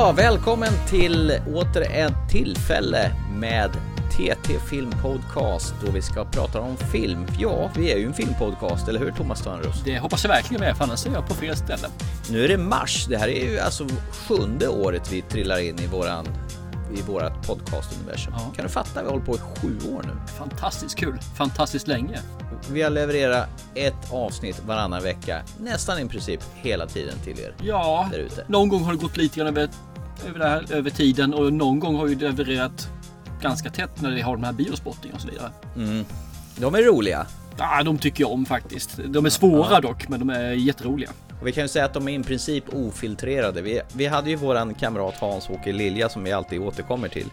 Välkommen till åter ett tillfälle med TT Film Podcast då vi ska prata om film. Ja, vi är ju en filmpodcast, eller hur Thomas Törnros? Det hoppas jag verkligen med, för annars är jag på fel ställe. Nu är det mars, det här är ju alltså sjunde året vi trillar in i våran i vårat podcastuniversum. Ja. Kan du fatta? Vi har hållit på i sju år nu. Fantastiskt kul, fantastiskt länge. Vi har levererat ett avsnitt varannan vecka, nästan i princip hela tiden till er Ja, någon gång har det gått lite grann över, över, det här, över tiden och någon gång har vi levererat ganska tätt när vi har de här biospotting och så vidare. De är roliga. Ja, de tycker jag om faktiskt. De är svåra dock, men de är jätteroliga. Och vi kan ju säga att de är i princip ofiltrerade. Vi, vi hade ju våran kamrat Hans-Åke Lilja som vi alltid återkommer till.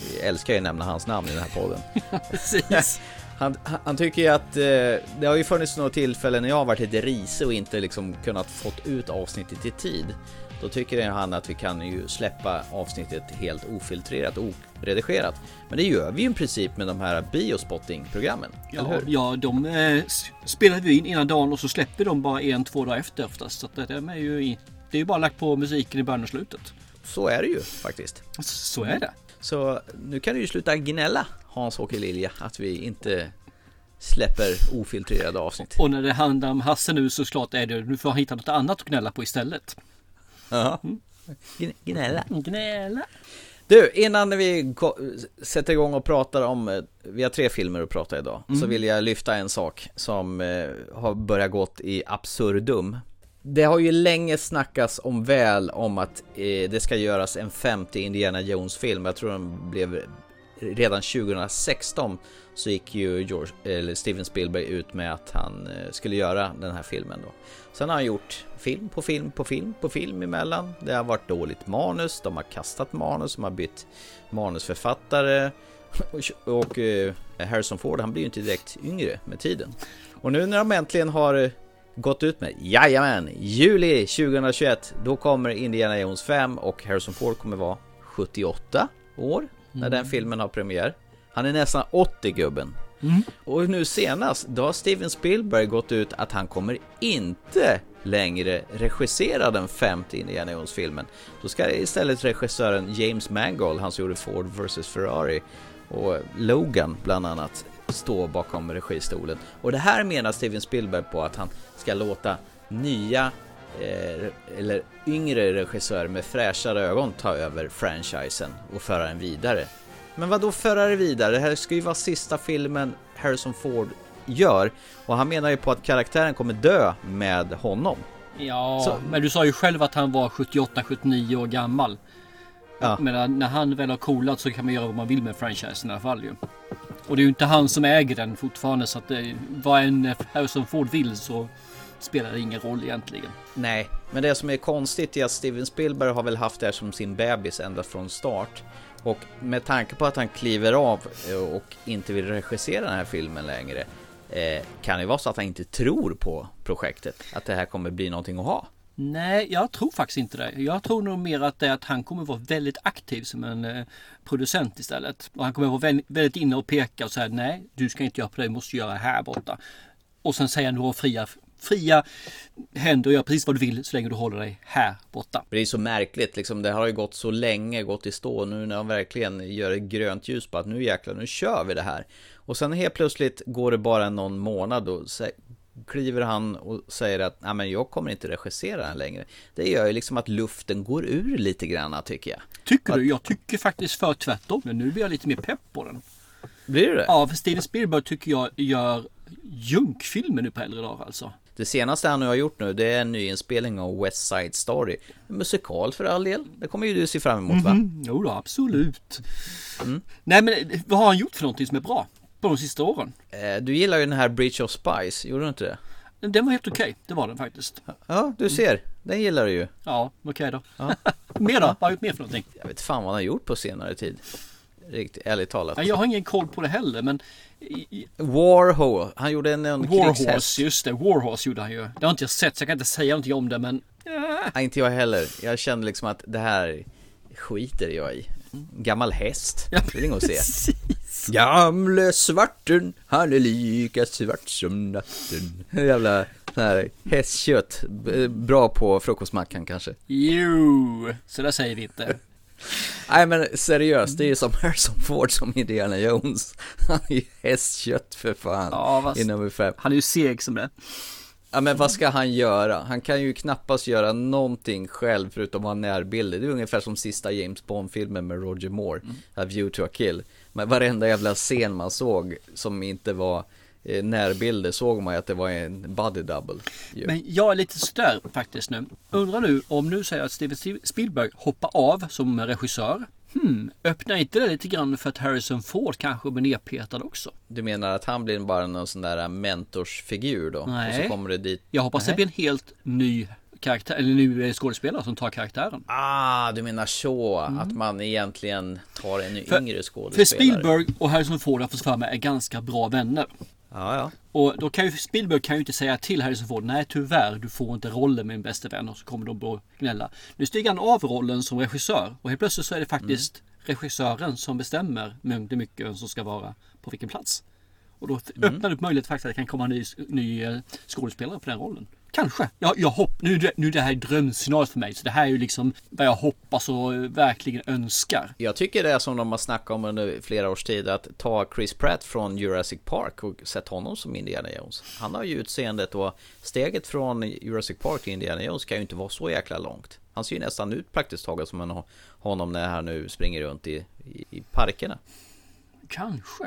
Vi älskar ju att nämna hans namn i den här podden. Precis. Han, han tycker ju att eh, det har ju funnits några tillfällen när jag har varit lite risig och inte liksom kunnat fått ut avsnittet i tid. Då tycker han att vi kan ju släppa avsnittet helt ofiltrerat och oredigerat. Men det gör vi ju i princip med de här biospotting-programmen. Ja, ja, de eh, s- spelade vi in innan dagen och så släpper de bara en, två dagar efter oftast. Så att det, är ju i, det är ju bara lagt på musiken i början och slutet. Så är det ju faktiskt. Så är det. Så nu kan du ju sluta gnälla Hans-Åke Lilja att vi inte släpper ofiltrerade avsnitt. Och när det handlar om Hasse nu så klart är det, nu får han hitta något annat att gnälla på istället. Gn- Gnälla. Gnälla. Du, innan vi sätter igång och pratar om, eh, vi har tre filmer att prata idag, så vill jag lyfta en sak som eh, har börjat gått i absurdum. Det har ju länge snackats om väl om att eh, det ska göras en femte Indiana Jones-film. Jag tror den blev redan 2016 så gick ju George, eller Steven Spielberg ut med att han eh, skulle göra den här filmen då. Sen har han gjort film på film på film på film emellan. Det har varit dåligt manus, de har kastat manus, de har bytt manusförfattare. Och, eh, Harrison Ford, han blir ju inte direkt yngre med tiden. Och nu när de äntligen har eh, gått ut med, jajamän, juli 2021, då kommer Indiana Jones 5 och Harrison Ford kommer vara 78 år när den filmen har premiär. Han är nästan 80 gubben. Och nu senast, då har Steven Spielberg gått ut att han kommer inte längre regissera den femte Indiana Jones-filmen. Då ska istället regissören James Mangold, han som gjorde Ford vs Ferrari och Logan bland annat, stå bakom registolen. Och det här menar Steven Spielberg på att han ska låta nya eller yngre regissörer med fräschare ögon ta över franchisen och föra den vidare. Men vad då föra det vidare? Det här ska ju vara sista filmen Harrison Ford gör och han menar ju på att karaktären kommer dö med honom. Ja, Så- men du sa ju själv att han var 78-79 år gammal. Ja. Men när han väl har coolat så kan man göra vad man vill med franchisen i alla fall ju. Och det är ju inte han som äger den fortfarande så att det, vad en Harrison Ford vill så spelar ingen roll egentligen. Nej, men det som är konstigt är att Steven Spielberg har väl haft det här som sin bebis ända från start. Och med tanke på att han kliver av eh, och inte vill regissera den här filmen längre eh, kan det vara så att han inte tror på projektet. Att det här kommer bli någonting att ha. Nej, jag tror faktiskt inte det. Jag tror nog mer att det är att han kommer vara väldigt aktiv som en eh, producent istället. Och han kommer vara väldigt, väldigt inne och peka och säga nej, du ska inte göra på det, du måste göra här borta. Och sen säger han du har fria, fria händer och gör precis vad du vill så länge du håller dig här borta. Det är så märkligt, liksom, det har ju gått så länge, gått i stå, nu när de verkligen gör ett grönt ljus på att nu jäklar, nu kör vi det här. Och sen helt plötsligt går det bara någon månad och kliver han och säger att Nej, men jag kommer inte regissera den längre. Det gör ju liksom att luften går ur lite grann tycker jag. Tycker du? Jag tycker faktiskt för tvärtom. Men nu blir jag lite mer pepp på den. Blir det det? Ja, för Steven Spielberg tycker jag gör junkfilmer nu på äldre dagar alltså. Det senaste han nu har gjort nu, det är en nyinspelning av West Side Story. En musikal för all del. Det kommer ju du se fram emot va? Mm, jo då, absolut. Nej men eh, vad har han gjort för någonting som är bra? På de sista åren? Eh, Du gillar ju den här Bridge of Spice, gjorde du inte det? Den var helt okej, det var den faktiskt. Ja, du ser. Den gillar du ju. Ja, okej då. mer då? Vad har han gjort mer för någonting? Jag vet fan vad han har gjort på senare tid. Riktigt ärligt talat. Ja, jag har ingen koll på det heller men Warhol, han gjorde en, en krigshäst. Warhorse, just det. Warhorse gjorde han ju. Det har inte jag sett så jag kan inte säga någonting om det men Nej, inte jag heller. Jag kände liksom att det här skiter jag i. Gammal häst, det vill ingen se. Gamle svarten, han är lika svart som natten. Jävla Så här, hästkött, bra på frukostmackan kanske. Jo, så där säger vi inte. Nej men seriöst, det är ju som Harrison Ford som Indiana Jones. Han är ju hästkött för fan. Ja, vad- I nummer fem. Han är ju seg som det. Ja men vad ska han göra? Han kan ju knappast göra någonting själv förutom att ha närbilder. Det är ungefär som sista James Bond-filmen med Roger Moore, Mm. A View to a Kill. Men varenda jävla scen man såg som inte var närbilder såg man ju att det var en body double. ju. Men jag är lite störd faktiskt nu. Undrar nu om nu säger att Steven Spielberg hoppar av som regissör. Hmm, öppnar inte det lite grann för att Harrison Ford kanske blir nerpetad också? Du menar att han blir bara någon sån där mentorsfigur då? Och Nej. så kommer det dit Jag hoppas det Nej. blir en helt ny karaktär, eller ny eh, skådespelare som tar karaktären. Ah, du menar så, att man egentligen tar en Mm. För- yngre För skådespelare? Spielberg och Harrison Ford har jag fått för mig är ganska bra vänner. Ja, ja. Och då kan ju Spielberg kan ju inte säga till Harrison Ford Nej tyvärr du får inte rollen med min bästa vän och så kommer de att gnälla. Nu stiger han av rollen som regissör och helt plötsligt så är det faktiskt regissören som bestämmer och mycket som ska vara på vilken plats. Och då öppnar det upp möjlighet faktiskt att det kan komma en ny, ny eh, skådespelare på den rollen. Kanske. Jag, jag hopp, nu, det- nu är det här drömscenario för mig så det här är ju liksom vad jag hoppas och verkligen önskar. Jag tycker det är som de har snackat om under flera års tid att ta Chris Pratt från Jurassic Park och sätta honom som Indiana Jones. Han har ju utseendet och steget från Jurassic Park till Indiana Jones kan ju inte vara så jäkla långt. Han ser ju nästan ut praktiskt taget som en, honom när han nu springer runt i, i, i parkerna. Kanske.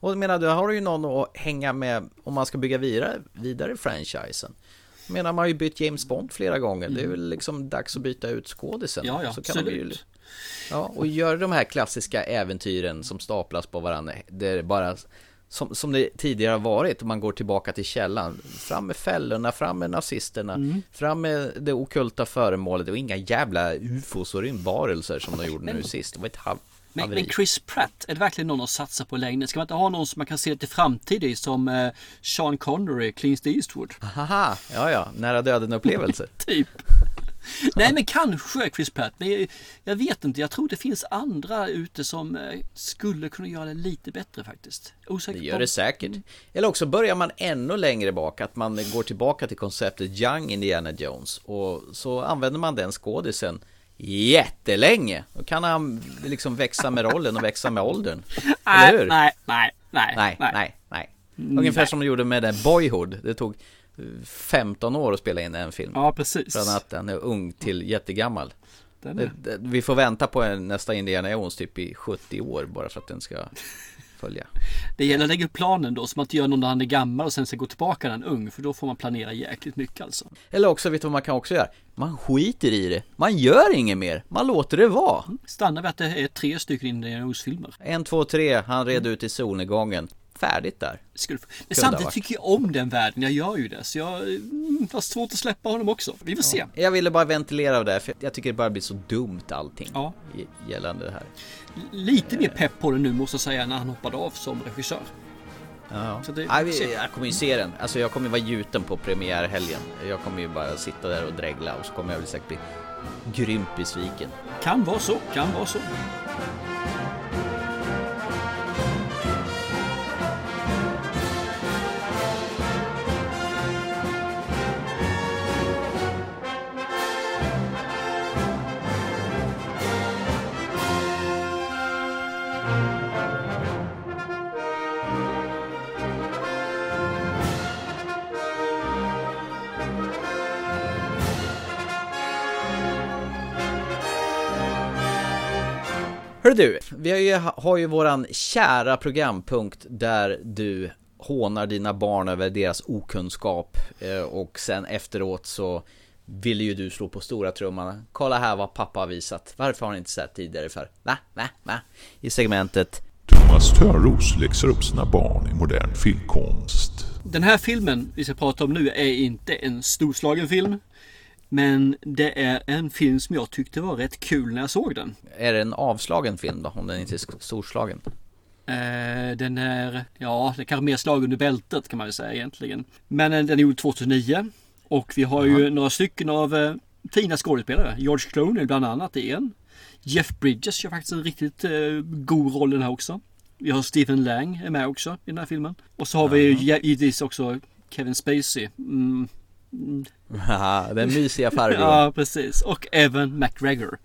Och jag menar, då har du ju någon att hänga med om man ska bygga vidare, vidare franchisen. Menar, man har ju bytt James Bond flera gånger. Det är väl liksom dags att byta ut skådisen. Ja, ja, Så kan de ju, absolut. ja, och gör de här klassiska äventyren som staplas på varandra. Det är bara som, som det tidigare har varit. Om man går tillbaka till källan. Fram med fällorna, fram med nazisterna. Mm. Fram med det okulta föremålet. Var inga jävla ufos och rymdvarelser som de gjorde nu sist. Det var ett halv Men, men Chris Pratt, är det verkligen någon att satsa på längre? Ska man inte ha någon som man kan se lite framtid i som eh, Sean Connery, Clint Eastwood? Haha, ja ja, nära döden upplevelser. Typ. Nej men kanske Chris Pratt. Men jag, jag vet inte. Jag tror det finns andra ute som eh, skulle kunna göra det lite bättre faktiskt. Osäker Det gör det säkert. Eller också börjar man ännu längre bak, att man går tillbaka till konceptet Young Indiana Jones och så använder man den skådisen jättelänge. Då kan han liksom växa med rollen och växa med åldern. Nej, Eller hur? nej, nej, nej, nej, nej, nej. Ungefär som de gjorde med den Boyhood. Det tog eh, 15 år att spela in en film. Ja, precis. Från att den är ung till jättegammal. Är. det- Vi får vänta på nästa Indiana Jones typ i 70 år bara för att den ska följa. Det gäller att lägga upp planen då så man inte gör någon när han är gammal och sen ska gå tillbaka när han är ung. För då får man planera jäkligt mycket alltså. Eller också, vet du vad man kan också göra? Man skiter i det. Man gör inget mer. Man låter det vara. Stannar vi att det är tre stycken Indiana Jones-filmer. En, två, tre. Han red ut i solnedgången. Färdigt där. Skulle... Men samtidigt tycker jag om den världen, jag gör ju det. Så jag mm, har svårt att släppa honom också. Vi får se. Jag ville bara ventilera av det, för jag tycker det bara blir så dumt allting. Ja. Gällande det här. Lite mer pepp på det nu måste jag säga när han hoppade av som regissör. Ja. Så det- vi, jag kommer ju se den. Alltså jag kommer ju vara gjuten på premiärhelgen. Jag kommer ju bara sitta där och dregla och så kommer jag väl säkert bli grymt besviken. Kan vara så, kan vara så. Hör du, vi har ju, har ju våran kära programpunkt där du hånar dina barn över deras okunskap eh, och sen efteråt så ville ju du slå på stora trumman. Kolla här vad pappa har visat. Varför har ni inte sett tidigare för? Va? Va? Va? I segmentet Thomas Törnros läxar upp sina barn i modern filmkonst. Den här filmen vi ska prata om nu är inte en storslagen film. Men det är en film som jag tyckte var rätt kul när jag såg den. Är det en avslagen film då? Om den inte är storslagen? Eh, den är, ja, det är kanske mer slag under bältet kan man väl säga egentligen. Men den är gjord 2009. Och vi har ju några stycken av eh, fina skådespelare. George Clooney bland annat är en. Jeff Bridges gör faktiskt en riktigt eh, god roll i den här också. Vi har Stephen Lang är med också i den här filmen. Och så har vi ju givetvis också Kevin Spacey. Mm, den mysiga farbrorn. Ja, precis. Och Evan McGregor.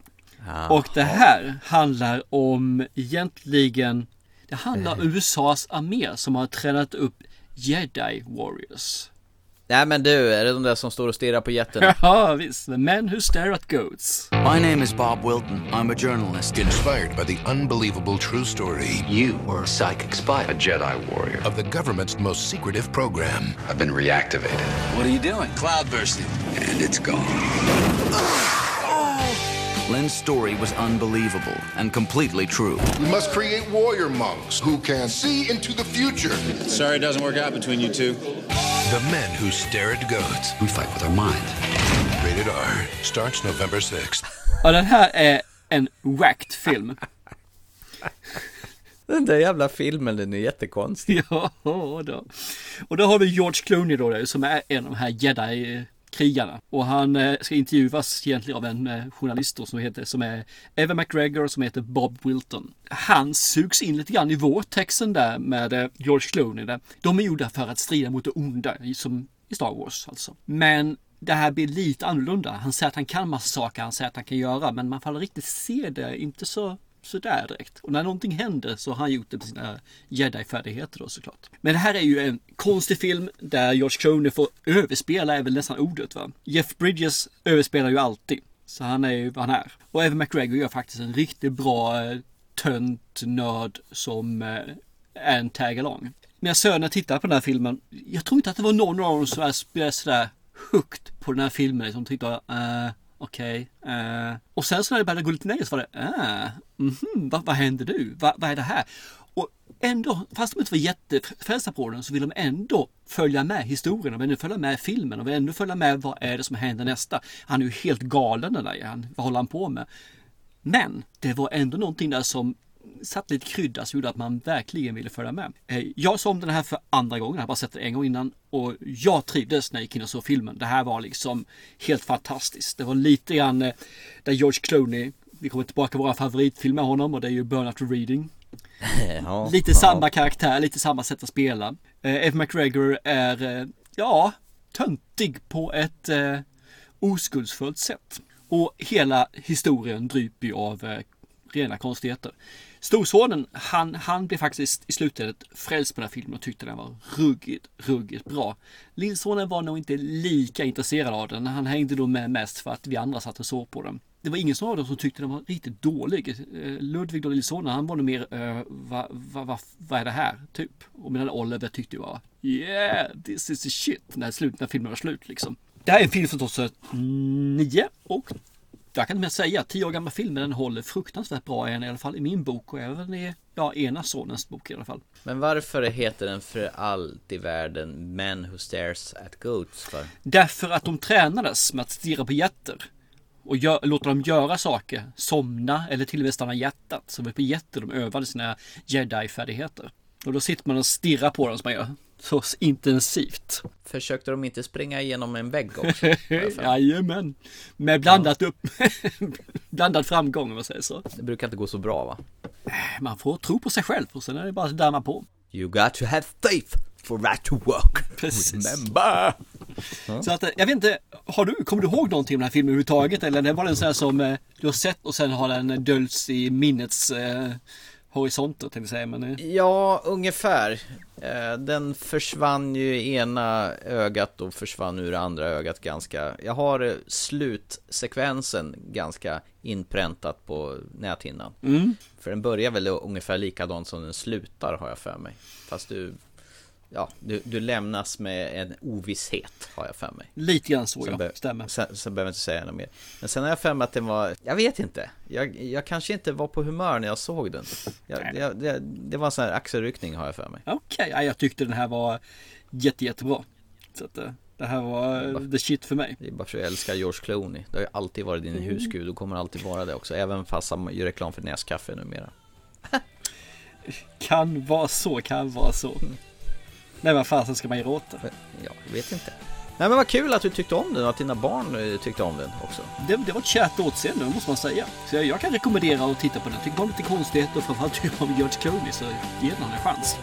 Ja. Och det här handlar om egentligen Det handlar om USAs armé som har tränat upp Jedi Warriors. Nej men du, är det de där som står och stirrar på jätterna? Ja visst, the men who stare at goats. My name is Bob Wilton. I'm a journalist. Inspired by the unbelievable true story You were a psychic spy. a Jedi warrior. of the government's most secretive program. I've been reactivated, What are you doing? Cloud bursting. and it's gone. Lynn's story was unbelievable and completely true. We must create warrior monks who can see into the future. Sorry it doesn't work out between you two. The men who stare at goats. We fight with our mind. Rated R. Starts November 6th. Och den här är en whacked film. Den där jävla filmen, den är jättekonstig. Ja, då. Och då har vi George Clooney då som är en av de här krigarna. Och han eh, ska intervjuas egentligen av en eh, journalist då som heter, som är Evan McGregor som heter Bob Wilton. Han sugs in lite grann i vårtexten där med eh, George Clooney. Där. De är gjorda för att strida mot det onda, i- som i Star Wars alltså. Men det här blir lite annorlunda. Han säger att han kan massa saker, han säger att han kan göra, men man får aldrig riktigt se det, inte så sådär direkt. Och när någonting händer så har han gjort det med sina jedi-färdigheter då såklart. Men det här är ju en konstig film där George Clooney får överspela är väl nästan ordet va. Jeff Bridges överspelar ju alltid. Så han är ju vad han är. Och även McGregor gör faktiskt en riktigt bra eh, tönt nörd som eh, är en tag-along. Mina söner tittar på den här filmen. Jag tror inte att det var någon av dem som är- sådär hooked på den här filmen. Som tyckte uh, okej. eh. Och sen så när det började gå lite ner så var det uh, mhm, vad, vad händer nu? Va, vad är det här? Och ändå, fast de inte var jättefrälsta på den så vill de ändå följa med historien och ändå följa med filmen och ändå följa med vad är det som händer nästa. Han är ju helt galen den där, han, vad håller han på med? Men det var ändå någonting där som satt lite krydda som gjorde att man verkligen ville följa med. Eh, Jag såg om den här för andra gången, jag har bara sett den en gång innan och jag trivdes när jag gick in och såg filmen. Det här var liksom helt fantastiskt. Det var lite grann eh, där George Clooney, vi kommer tillbaka till våra favoritfilm med honom och det är ju Burn After Reading. Ja, Lite ja. samma karaktär, lite samma sätt att spela. Eh, Ed McGregor är, eh, ja, töntig på ett eh, oskuldsfullt sätt. Och hela historien dryper ju av eh, rena konstigheter. Storsonen, han, han blev faktiskt i slutet frälst på den här filmen och tyckte den var ruggigt, ruggigt bra. Lillsonen var nog inte lika intresserad av den. Han hängde då med mest för att vi andra satt och såg på den. Det var ingen av dem som tyckte den var riktigt dålig. Eh, Ludvig och lillsonen, han var nog mer, eh, uh, vad va, va, vad är det här? Typ. Och medan Oliver tyckte ju bara, yeah, this is the shit. När, slut, när filmen var slut liksom. Det här är en film från 2009 och jag kan inte mer säga, tio år gammal film, men den håller fruktansvärt bra än i alla fall i min bok och även i ja, ena sonens bok i alla fall. Men varför heter den för allt i världen Men Who Stares at Goats för? Därför att de tränades med att stirra på jätter och gör, låta dem göra saker, somna eller till och med stanna hjärtat. Så det var på jätter de övade sina jedi-färdigheter. Och då sitter man och stirrar på dem som man gör så intensivt. Försökte de inte springa igenom en vägg också? Jajamän. Med blandat upp, blandad framgång om man säger så. Det brukar inte gå så bra va? Man får tro på sig själv och sen är det bara att damma på. You got to have faith for that to work. Precis. Remember! Så att, eh, jag vet inte, har du, kommer du ihåg någonting om den här filmen överhuvudtaget? Eller var den sån här som eh, du har sett och sen har den döljts i minnets eh, horisonter tänkte jag säga. Men, Ja, ungefär. Eh, Den försvann ju i ena ögat och försvann ur det andra ögat ganska. Jag har eh, slutsekvensen ganska inpräntat på näthinnan. För den börjar väl ungefär likadant som den slutar har jag för mig. Fast du, ja, du, du lämnas med en ovisshet har jag för mig. lite grann så ja, be- stämmer. Sen, sen behöver jag inte säga något mer. Men sen har jag för mig att den var, jag vet inte. Jag, jag kanske inte var på humör när jag såg den. Jag, jag, det, det var en sån här axelryckning har jag för mig. Okej, ja, jag tyckte den här var jätte, jättebra. Så att eh, det här var eh, the shit för mig. Det är bara för att jag älskar George Clooney. Det har ju alltid varit din husgud och kommer alltid vara det också. Även fast han gör reklam för näskaffe numera. Kan vara så, kan vara så. Nej men fasen ska man ge åt det? Ja, jag vet inte. Nej men vad kul att du tyckte om den och att dina barn eh, tyckte om den också. Det, det var ett kärt återseende, det måste man säga. Så jag, jag kan rekommendera att titta på den. Tycker man lite konstigheter och framförallt tycker man om George Clooney så ge den en chans.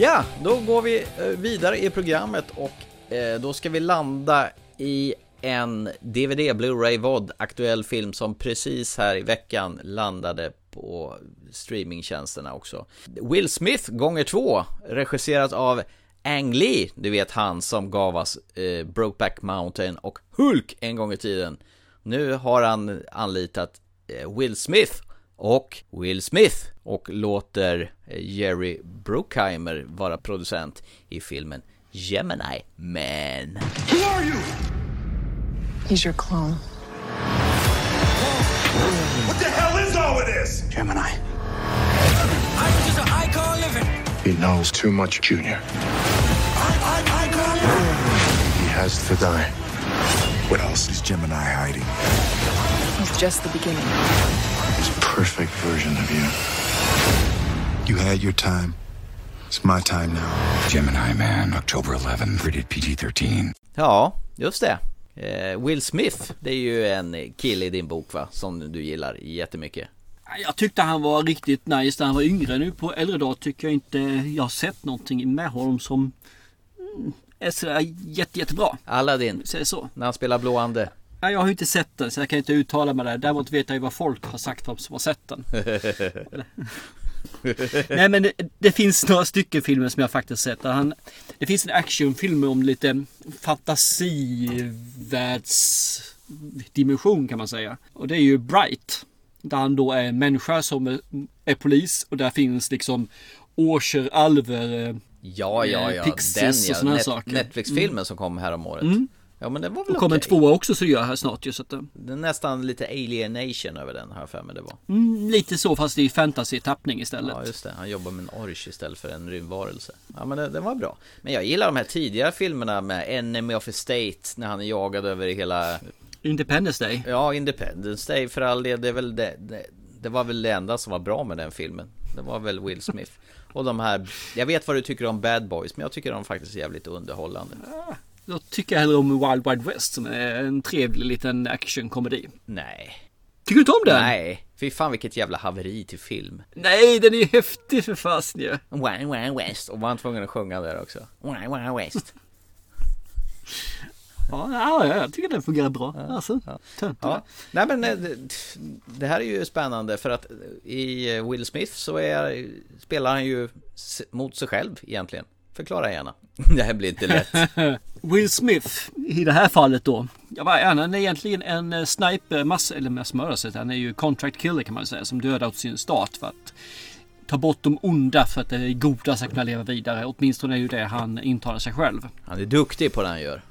Ja, då går vi eh, vidare i programmet och Eh, då ska vi landa i en DVD, Blu-ray, VOD, aktuell film som precis här i veckan landade på streamingtjänsterna också. Will Smith gånger två, regisserat av Ang Lee, du vet han som gav oss eh, Brokeback Mountain och Hulk en gång i tiden. Nu har han anlitat eh, Will Smith och Will Smith och låter eh, Jerry Bruckheimer vara producent i filmen Gemini Man. Who are you? He's your clone. What the hell is all of this? Gemini. I'm just an icon living. He knows too much, Junior. I, I, icon living. He has to die. What else is Gemini hiding? He's just the beginning. His perfect version of you. You had your time. It's my time now. Gemini Man, October 11, rated PG 13. Ja, just det. Eh, Will Smith, det är ju en kille i din bok va, som du gillar jättemycket. Jag tyckte han var riktigt nice när han var yngre. Nu på äldre dag tycker jag inte jag har sett någonting med honom som mm, är sådär jätte, jättebra. Aladdin, Säger så. när han spelar Blå Ande. Nej, jag har ju inte sett den så jag kan inte uttala mig där. Däremot vet jag ju vad folk har sagt som har sett den. Nej men det, det finns några stycken filmer som jag faktiskt sett. Han, det finns en actionfilm om lite fantasivärldsdimension kan man säga. Och det är ju Bright. Där han då är en människa som är, är polis och där finns liksom orcher, alver, eh, Ja, ja, ja, Eh, Pixies den och ja, såna här Net- saker. Mm. Netflix-filmen som kom här om året. Ja men den var väl och kommer en okej. tvåa också så gör jag här snart ju. Så att, eh, Det är nästan lite alienation över den jag för mig det var. mm, lite så fast i fantasy-tappning istället. Ja just det, han jobbar med en orch istället för en rymdvarelse. Ja men det, den var bra. Men jag gillar de här tidigare filmerna med Enemy of a State när han är jagad över hela Independence Day. Ja, Independence Day för all del, det är väl det, det, det var väl det enda som var bra med den filmen. Det var väl Will Smith. Och de här, jag vet vad du tycker om Bad Boys, men jag tycker de faktiskt är jävligt underhållande. Då tycker jag hellre om Wild Wild West som är en trevlig liten actionkomedi. Nej. Tycker du inte om den? Nej, fy fan vilket jävla haveri till film. Nej, den är ju häftig för fasen ju. Wild Wild West, och var han tvungen att sjunga där också. Wild Wild West. Ja, ja, ja, jag tycker den fungerar bra. Alltså, tönt. Ja, nej men eh, det, det här är ju spännande för att i Will Smith så är, spelar han ju mot sig själv egentligen. Förklara gärna. Det här blir inte lätt. Will Smith i det här fallet då. Ja, vad är han? Han är egentligen en eh, sniper, mass, eller massmördare. Han är ju contract killer kan man säga. Som dödar åt sin stat för att ta bort de onda för att det goda ska kunna leva vidare. Åtminstone är ju det han intalar sig själv. Han är duktig på det han gör.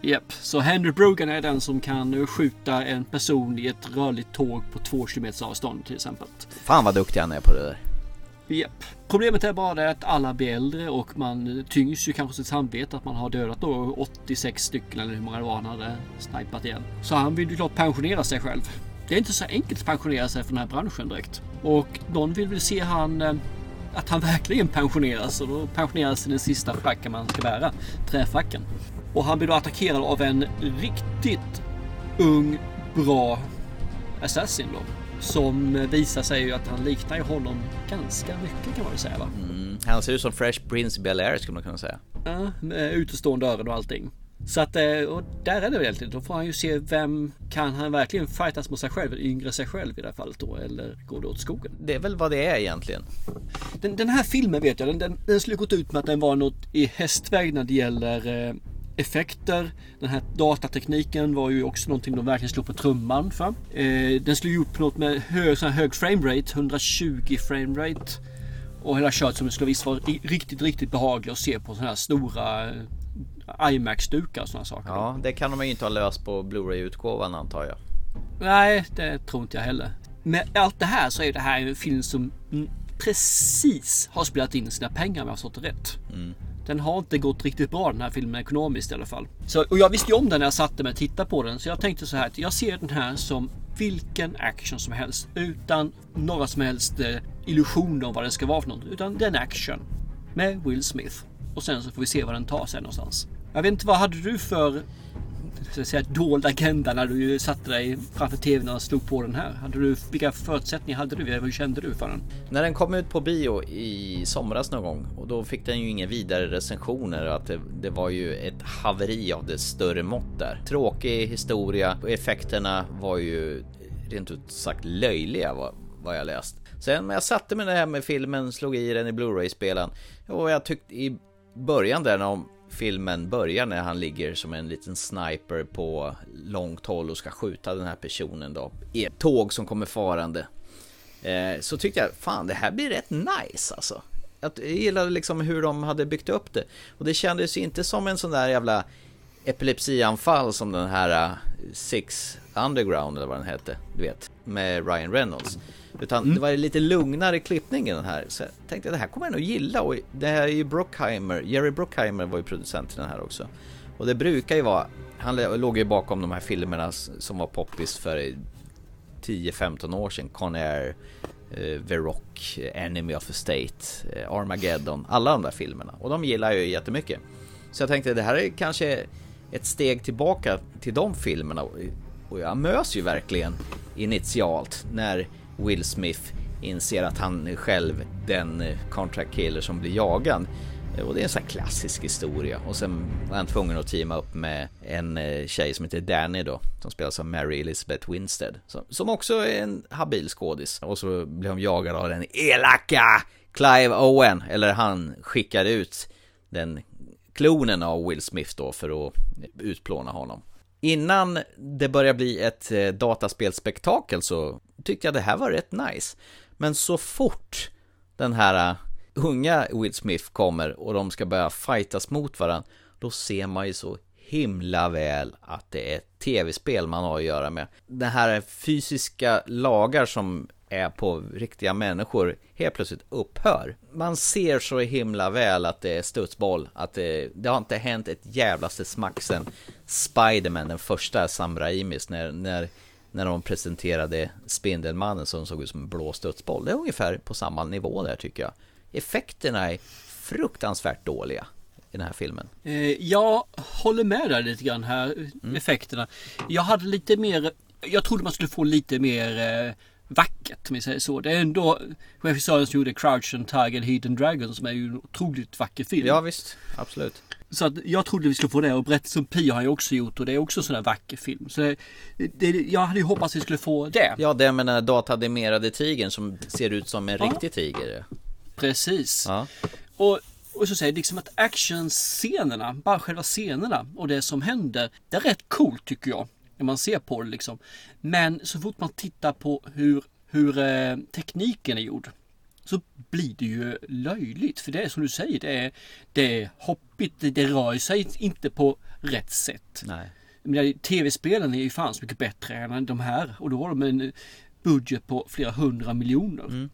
Japp, så Henry Brogan är den som kan skjuta en person i ett rörligt tåg på två kilometers avstånd till exempel. Fan vad duktig han är på det där. Yep. Problemet är bara det att alla blir äldre och man tyngs ju kanske sitt samvete att man har dödat då 86 stycken eller hur många det var han hade snipat igen. Så han vill ju klart pensionera sig själv. Det är inte så enkelt att pensionera sig från den här branschen direkt. Och någon vill väl se han eh, att han verkligen pensioneras och då pensioneras den sista fracken man ska bära, träfracken. Och han blir då attackerad av en riktigt ung, bra assassin då. Som visar sig ju att han liknar ju honom ganska mycket kan man väl säga va? Mm, han ser ut som Fresh Prince Bel-Air skulle man kunna säga. Ja, med utestående öron och allting. Så att, eh, och där är det väl egentligen. Då får han ju se vem kan han verkligen fightas mot sig själv, yngre sig själv i det här fallet då, eller går det åt skogen? Det är väl vad det är egentligen. Den, den här filmen vet jag, den, den, den skulle gått ut med att den var något i hästväg när det gäller eh, effekter. Den här datatekniken var ju också någonting de verkligen slog på trumman för. Eh, den slog upp något med hög, sån hög framerate, 120 framerate. Och hela köret som skulle visst vara riktigt, riktigt behaglig att se på sådana här stora eh, IMAX-dukar och sådana saker. Ja, det kan de ju inte ha löst på Blu-ray-utgåvan antar jag. Nej, det tror inte jag heller. Med allt det här så är det här en film som mm, precis har spelat in sina pengar om jag har förstått det rätt. Den har inte gått riktigt bra den här filmen ekonomiskt i alla fall. Så, och jag visste ju om den när jag satte mig och tittade på den. Så jag tänkte så här att jag ser den här som vilken action som helst. Utan några som helst eh, illusioner om vad den ska vara för något. Utan den action. Med Will Smith. Och sen så får vi se vad den tar sig någonstans. Jag vet inte, vad hade du för så att säga, dold agenda när du satte dig framför tvn och slog på den här? Hade du, vilka förutsättningar hade du? Hur kände du för den? När den kom ut på bio i somras någon gång och då fick den ju inga vidare recensioner att det, det var ju ett haveri av det större mått där. Tråkig historia och effekterna var ju rent ut sagt löjliga vad, vad jag läst. Sen när jag satte mig där med filmen, slog i den i Blu-ray-spelaren och jag tyckte i början där när filmen börjar när han ligger som en liten sniper på långt håll och ska skjuta den här personen då i ett tåg som kommer farande. Eh, så tyckte jag, fan det här blir rätt nice alltså. Jag gillade liksom hur de hade byggt upp det. Och det kändes ju inte som en sån där jävla epilepsianfall som den här eh, Six Underground eller vad den hette, du vet, med Ryan Reynolds. Utan mm. det var lite lugnare klippning i den här. Så jag tänkte det här kommer jag nog gilla. Och det här är ju Brockheimer, Jerry Brockheimer var ju producent i den här också. Och det brukar ju vara, han låg ju bakom de här filmerna som var poppis för 10-15 år sedan. Con Air, eh, The Rock, Enemy of the State, eh, Armageddon, alla de där filmerna. Och de gillar jag ju jättemycket. Så jag tänkte det här är kanske ett steg tillbaka till de filmerna. Och jag mös ju verkligen initialt när Will Smith inser att han är själv den eh, contract killer som blir jagad. Eh, och det är en sån här klassisk historia. Och sen var han tvungen att teama upp med en eh, tjej som heter Danny då. Som spelas av Mary Elizabeth Winstead. Som också är en habil skådis. Och så blir hon jagad av den elaka Clive Owen. Eller han skickar ut den klonen av Will Smith då för att utplåna honom. Innan det börjar bli ett eh, dataspelspektakel så tyckte jag det här var rätt nice. Men så fort den här eh, unga Will Smith kommer och de ska börja fightas mot varandra, då ser man ju så himla väl att det är ett tv-spel man har att göra med. Det här fysiska lagar som är på riktiga människor helt plötsligt upphör. Man ser så himla väl att det är studsboll, att det, det har inte hänt ett jävlaste smack sen Spiderman, den första Sam Raimis, när, när när de presenterade Spindelmannen som såg ut som en blå studsboll. Det är ungefär på samma nivå där tycker jag. Effekterna är fruktansvärt dåliga i den här filmen. Eh, jag håller med dig lite grann här, mm. effekterna. Jag hade lite mer, jag trodde man skulle få lite mer eh, vackert om vi säger så. Det är ändå regissören som gjorde Crouch and Tiger Hidden Dragon som är ju en otroligt vacker film. Ja visst, absolut. Så att jag trodde vi skulle få det och berättelsen Pia har jag också gjort och det är också en sån där vacker film. Så det, det, jag hade ju hoppats vi skulle få det. Ja, det med den datadimerade tigern som ser ut som en ja. riktig tiger. Precis. Ja. Och, och så säger liksom att actionscenerna, bara själva scenerna och det som händer, det är rätt coolt tycker jag. När man ser på det liksom. Men så fort man tittar på hur, hur eh, tekniken är gjord så blir det ju löjligt. För det är som du säger, det är, det är hoppigt, det, det rör sig inte på rätt sätt. Tv-spelen är ju fan så mycket bättre än de här och då har de en budget på flera hundra miljoner. Mm.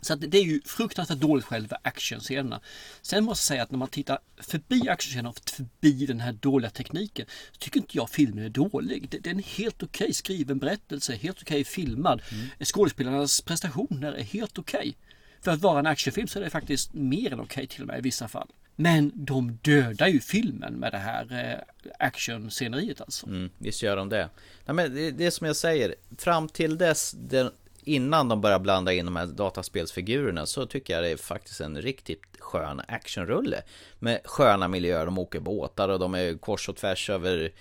Så det är ju fruktansvärt dåligt själva actionscenerna. Sen måste jag säga att när man tittar förbi actionscenerna och förbi den här dåliga tekniken så tycker inte jag filmen är dålig. Det, det är en helt okej okay skriven berättelse, helt okej okay filmad. Mm. Skådespelarnas prestationer är helt okej. Okay. För att vara en actionfilm så är det faktiskt mer än okej till och med i vissa fall. Men de dödar ju filmen med det här eh, actionsceneriet alltså. Mm, visst gör de det. Nej, men det, det är som jag säger, fram till dess, den, innan de börjar blanda in de här dataspelsfigurerna så tycker jag det är faktiskt en riktigt skön actionrulle. Med sköna miljöer, de åker båtar och de är kors och tvärs över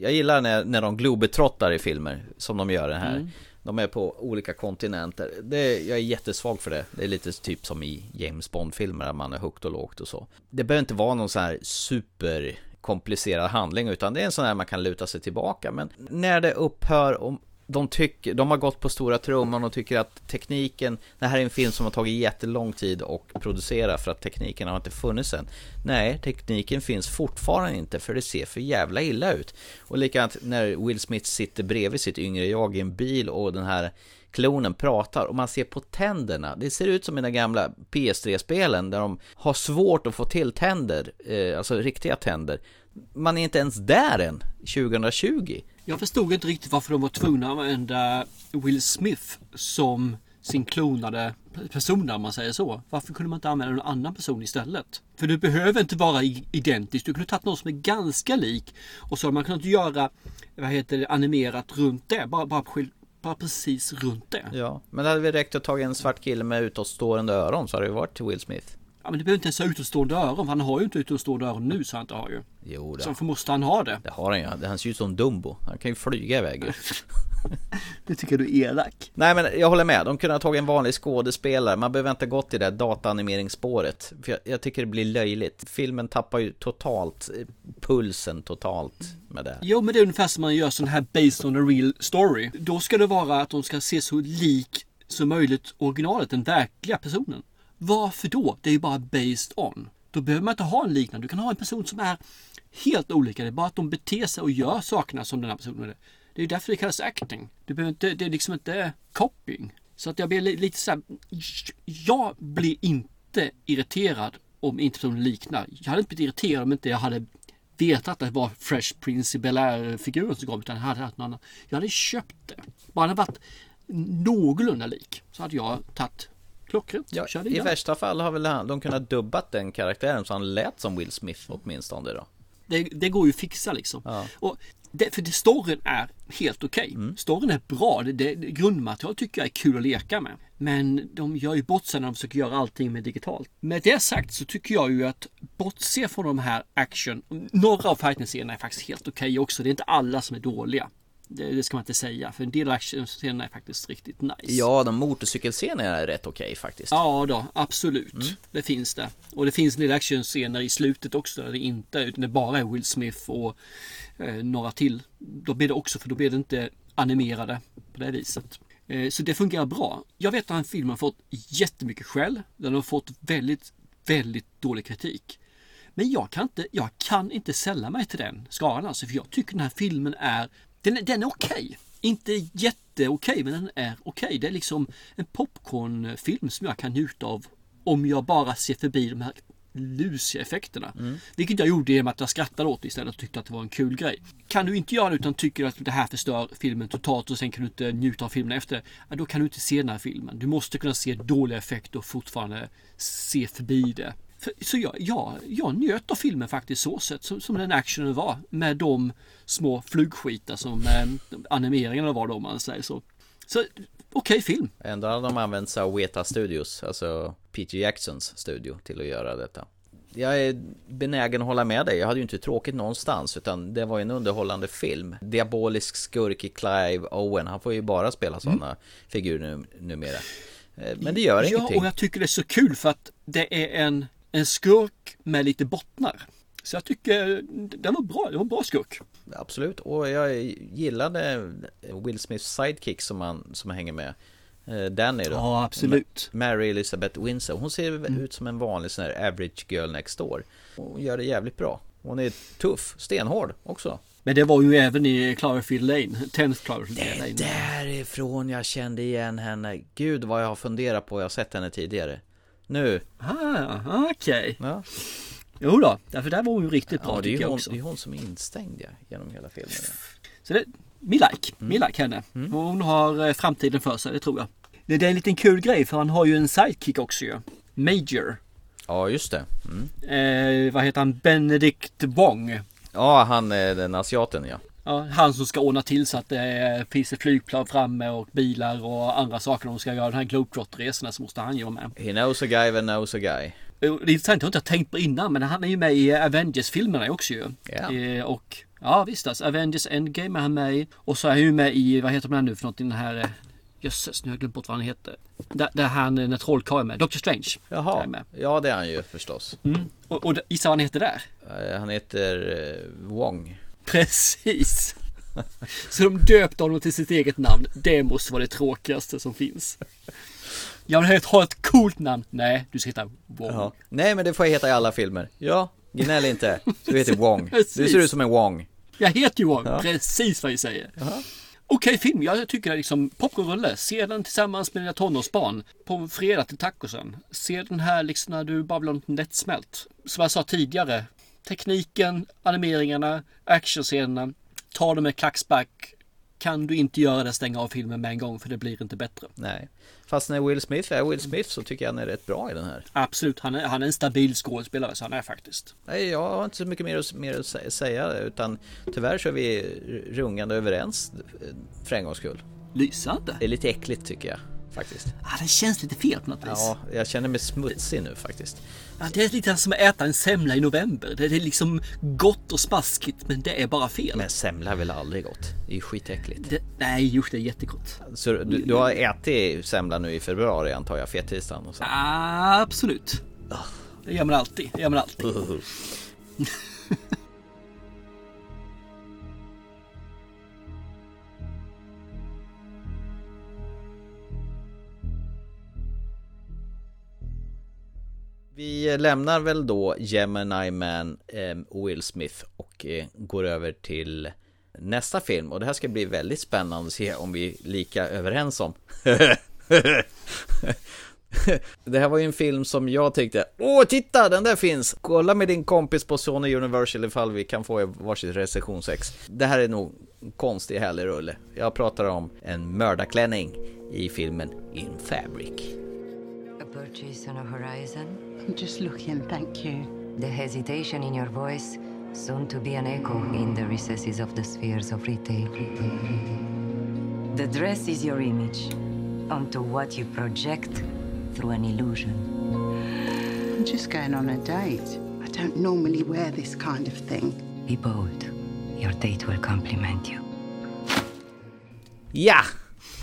Jag gillar när, när de globetrottar i filmer som de gör den här. Mm. De är på olika kontinenter. Det, jag är jättesvag för det. Det är lite typ som i James Bond-filmer, där man är högt och lågt och så. Det behöver inte vara någon sån här super komplicerad handling utan det är en sån här man kan luta sig tillbaka men när det upphör och de, tycker, de har gått på stora trumman och tycker att tekniken, det här är en film som har tagit jättelång tid att producera för att tekniken har inte funnits än. Nej, tekniken finns fortfarande inte för det ser för jävla illa ut. Och likadant när Will Smith sitter bredvid sitt yngre jag i en bil och den här klonen pratar och man ser på tänderna. Det ser ut som i de gamla PS3-spelen där de har svårt att få till tänder, eh, alltså riktiga tänder. Man är inte ens där än, 2020. Jag förstod inte riktigt varför de var tvungna att använda Will Smith som sin klonade person om man säger så. Varför kunde man inte använda någon annan person istället? För du behöver inte vara identisk. Du kunde tagit någon som är ganska lik och så hade man kunnat göra vad heter det, animerat runt det. Bara, bara, bara precis runt det. Ja, men det hade vi räckt att ta en svart kille med utåtstående öron så hade det varit till Will Smith. Ja, men det behöver inte ens ha utåtstående öron. för Han har ju inte utåtstående öron nu så han inte har ju. Jo, det, Så måste han ha det. det har han ju. Han ser ut som Dumbo. Han kan ju flyga iväg ju. Det tycker du är elak. Nej men jag håller med, de kunde ha tagit en vanlig skådespelare. Man behöver inte gått i det dataanimeringsspåret. För jag, jag tycker det blir löjligt. Filmen tappar ju totalt eh, pulsen totalt med det. Jo men det är ungefär som man gör sån här based on a real story. Då ska det vara att de ska se så lik som möjligt originalet, den verkliga personen. Varför då? Det är ju bara based on. Då behöver man inte ha en liknande. Du kan ha en person som är helt olika. Det är bara att de beter sig och gör sakerna som den här personen är. Det är ju därför det kallas acting. Du behöver inte, det är liksom inte copying. Så att jag blir lite så här, Jag blir inte irriterad om inte personen liknar. Jag hade inte blivit irriterad om inte jag hade vetat att det var Fresh Prince i Bel-Air-figuren som kom. Utan jag hade haft någon annan. Jag hade köpt det. Bara den hade varit någorlunda lik. Så hade jag tagit klockrent. Ja, I värsta fall har väl han, de kunnat dubbat den karaktären så han lät som Will Smith åtminstone då. Det, det går ju att fixa liksom. Ja. Och det, för det, storyn är helt okej. Mm. Storyn är bra. Det, det, grundmaterial tycker jag är kul att leka med. Men de gör ju bort sig när de försöker göra allting med digitalt. Med det sagt så tycker jag ju att bortse från de här action. Några av fighting-scenerna är faktiskt helt okej också. Det är inte alla som är dåliga. Det, det ska man inte säga. För en del av action-scenerna är faktiskt riktigt nice. Ja, de motorcykelscenerna är rätt okej faktiskt. Ja då, absolut. Mm. Det finns det. Och det finns en del actionscener i slutet också där det inte utan det bara är Will Smith och eh, några till. Då blir det också, för då blir det inte animerade på det viset. Eh, så det fungerar bra. Jag vet att den filmen har fått jättemycket skäll. Den har fått väldigt, väldigt dålig kritik. Men jag kan inte, jag kan inte sälla mig till den skalan alltså, för jag tycker den här filmen är, den, är- den är okej. Inte jätteokej, men den är okej. Det är liksom en popcornfilm som jag kan njuta av om jag bara ser förbi de här lusiga effekterna. Vilket jag gjorde genom att jag skrattade åt det istället och tyckte att det var en kul grej. Kan du inte göra det utan tycker att det här förstör filmen totalt och sen kan du inte njuta av filmen efter. Ja, då kan du inte se den här filmen. Du måste kunna se dåliga effekter och fortfarande se förbi det. Så jag, ja, jag njöt av filmen faktiskt så sett som, som den actionen var. Med de små flugskitar som eh, animeringarna var då om man säger så. Så okej film. Ändå hade de använt sig av Weta Studios, alltså Peter Jacksons studio, till att göra detta. Jag är benägen att hålla med dig, jag hade ju inte tråkigt någonstans utan det var ju en underhållande film. Diabolisk skurk i Clive Owen, han får ju bara spela sådana figurer nu, numera. Eh, Men det gör Ja, ingenting. och jag tycker det är så kul för att det är en, en skurk med lite bottnar. Så jag tycker den var bra, det var en bra skurk. Absolut, och jag gillade Will Smiths sidekick som, han, som hänger med. Eh, Danny då. Ja, absolut. Mary Elizabeth Windsor. Hon ser Mm. ut som en vanlig sån här average girl next door. Hon gör det jävligt bra. Hon är tuff, stenhård också. Men det var ju även i Cloverfield Lane, 10th Cloverfield Lane. Därifrån jag kände igen henne. Gud vad jag har funderat på, jag har sett henne tidigare. Nu. Ah, okej. Ja, Jo då, därför där var hon ju riktigt bra ja det är tycker jag hon, också. det är hon som är instängd ja, genom hela filmen. ja. Så det, me like, Mm. me like henne. Hon har eh, framtiden för sig, det tror jag. Det, det är en liten kul grej för han har ju en sidekick också ju. Major. Ja, just det. Mm. Eh, vad heter han? Benedict Wong. Ja, han är den asiaten ja. Ja, han som ska ordna till så att det finns ett flygplan framme och bilar och andra saker. De ska göra den här globetrotter-resorna så måste han ju vara med. He knows a guy that knows a guy. Det är intressant, jag har inte tänkt på innan men han är ju med i Avengers-filmerna också ju. Eh, och ja visst alltså, Avengers Endgame är han med i. Och så är han ju med i, vad heter den nu för något, den här eh, Jösses, nu har jag glömt bort vad han heter. Där, där han, eh, när trollkarlen är med, Doctor Strange. Jaha, ja det är han ju förstås. Mm. Och, och gissa vad han heter där? Eh, Han heter Wong. Precis! Så de döpte honom till sitt eget namn. Det måste vara det tråkigaste som finns. Jag vill ha ett coolt namn. Nej, du ska heta Wong. Ja. Nej men det får jag heta i alla filmer. Ja, gnäll inte. Du heter Wong. Du ser ut som en Wong. Jag heter ju Wong. Precis vad jag säger. Okej film, jag tycker liksom popcornrulle. Se den tillsammans med dina tonårsbarn på fredag till tacosen. Se den här liksom när du bara vill ha något lättsmält. Som jag sa tidigare. Tekniken, animeringarna, actionscenerna. Ta det med klackspark. kan du inte göra det, stänga av filmen med en gång för det blir inte bättre. Nej. Fast när Will Smith är Will Smith så tycker jag han är rätt bra i den här. Absolut, han är, han är en stabil skådespelare så han är faktiskt. Nej, jag har inte så mycket mer att, mer att sä- säga utan tyvärr så är vi rungande överens för en gångs skull. Lysande. Det är lite äckligt tycker jag faktiskt. Ah, det känns lite fel på något vis. Ja, jag känner mig smutsig nu faktiskt. Ja, det är lite som att äta en semla i november. Det är liksom gott och smaskigt men det är bara fel. Men semla är väl aldrig gott? Det är ju skitäckligt. Det, nej, just det är jättegott. Så du, du har ätit semla nu i februari antar jag, fettisdagen och så? Ah, absolut. Det gör man alltid. Det gör man alltid. Vi lämnar väl då Gemini Man, eh, Will Smith och eh, går över till nästa film och det här ska bli väldigt spännande att se om vi är lika överens om. det här var ju en film som jag tyckte, åh titta den där finns! Kolla med din kompis på Sony Universal ifall vi kan få varsitt recensionsex. Det här är nog en konstig härlig rulle. Jag pratar om en mördarklänning i filmen In Fabric. A purchase on a horizon? I'm just looking, thank you. The hesitation in your voice, soon to be an echo in the recesses of the spheres of retail. The dress is your image, onto what you project through an illusion. I'm just going on a date. I don't normally wear this kind of thing. Be bold. Your date will compliment you. Ja!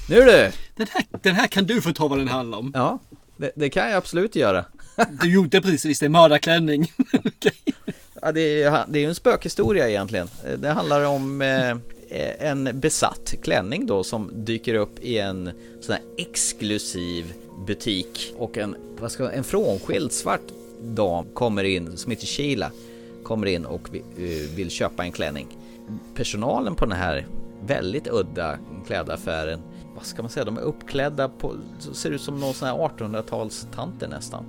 Nu du! Den här, den här kan du få ta vad den handlar om. Ja, det, det kan jag absolut göra. Du gjorde precis det, mördarklänning. Okej. Ja, det, är, det är en spökhistoria egentligen. Det handlar om eh, en besatt klänning då som dyker upp i en sån här exklusiv butik och en, vad ska, en frånskild svart dam kommer in som heter Sheila kommer in och eh, vill köpa en klänning. Personalen på den här väldigt udda klädaffären vad ska man säga, de är uppklädda på, ser ut som någon sån här 1800-talstanter nästan.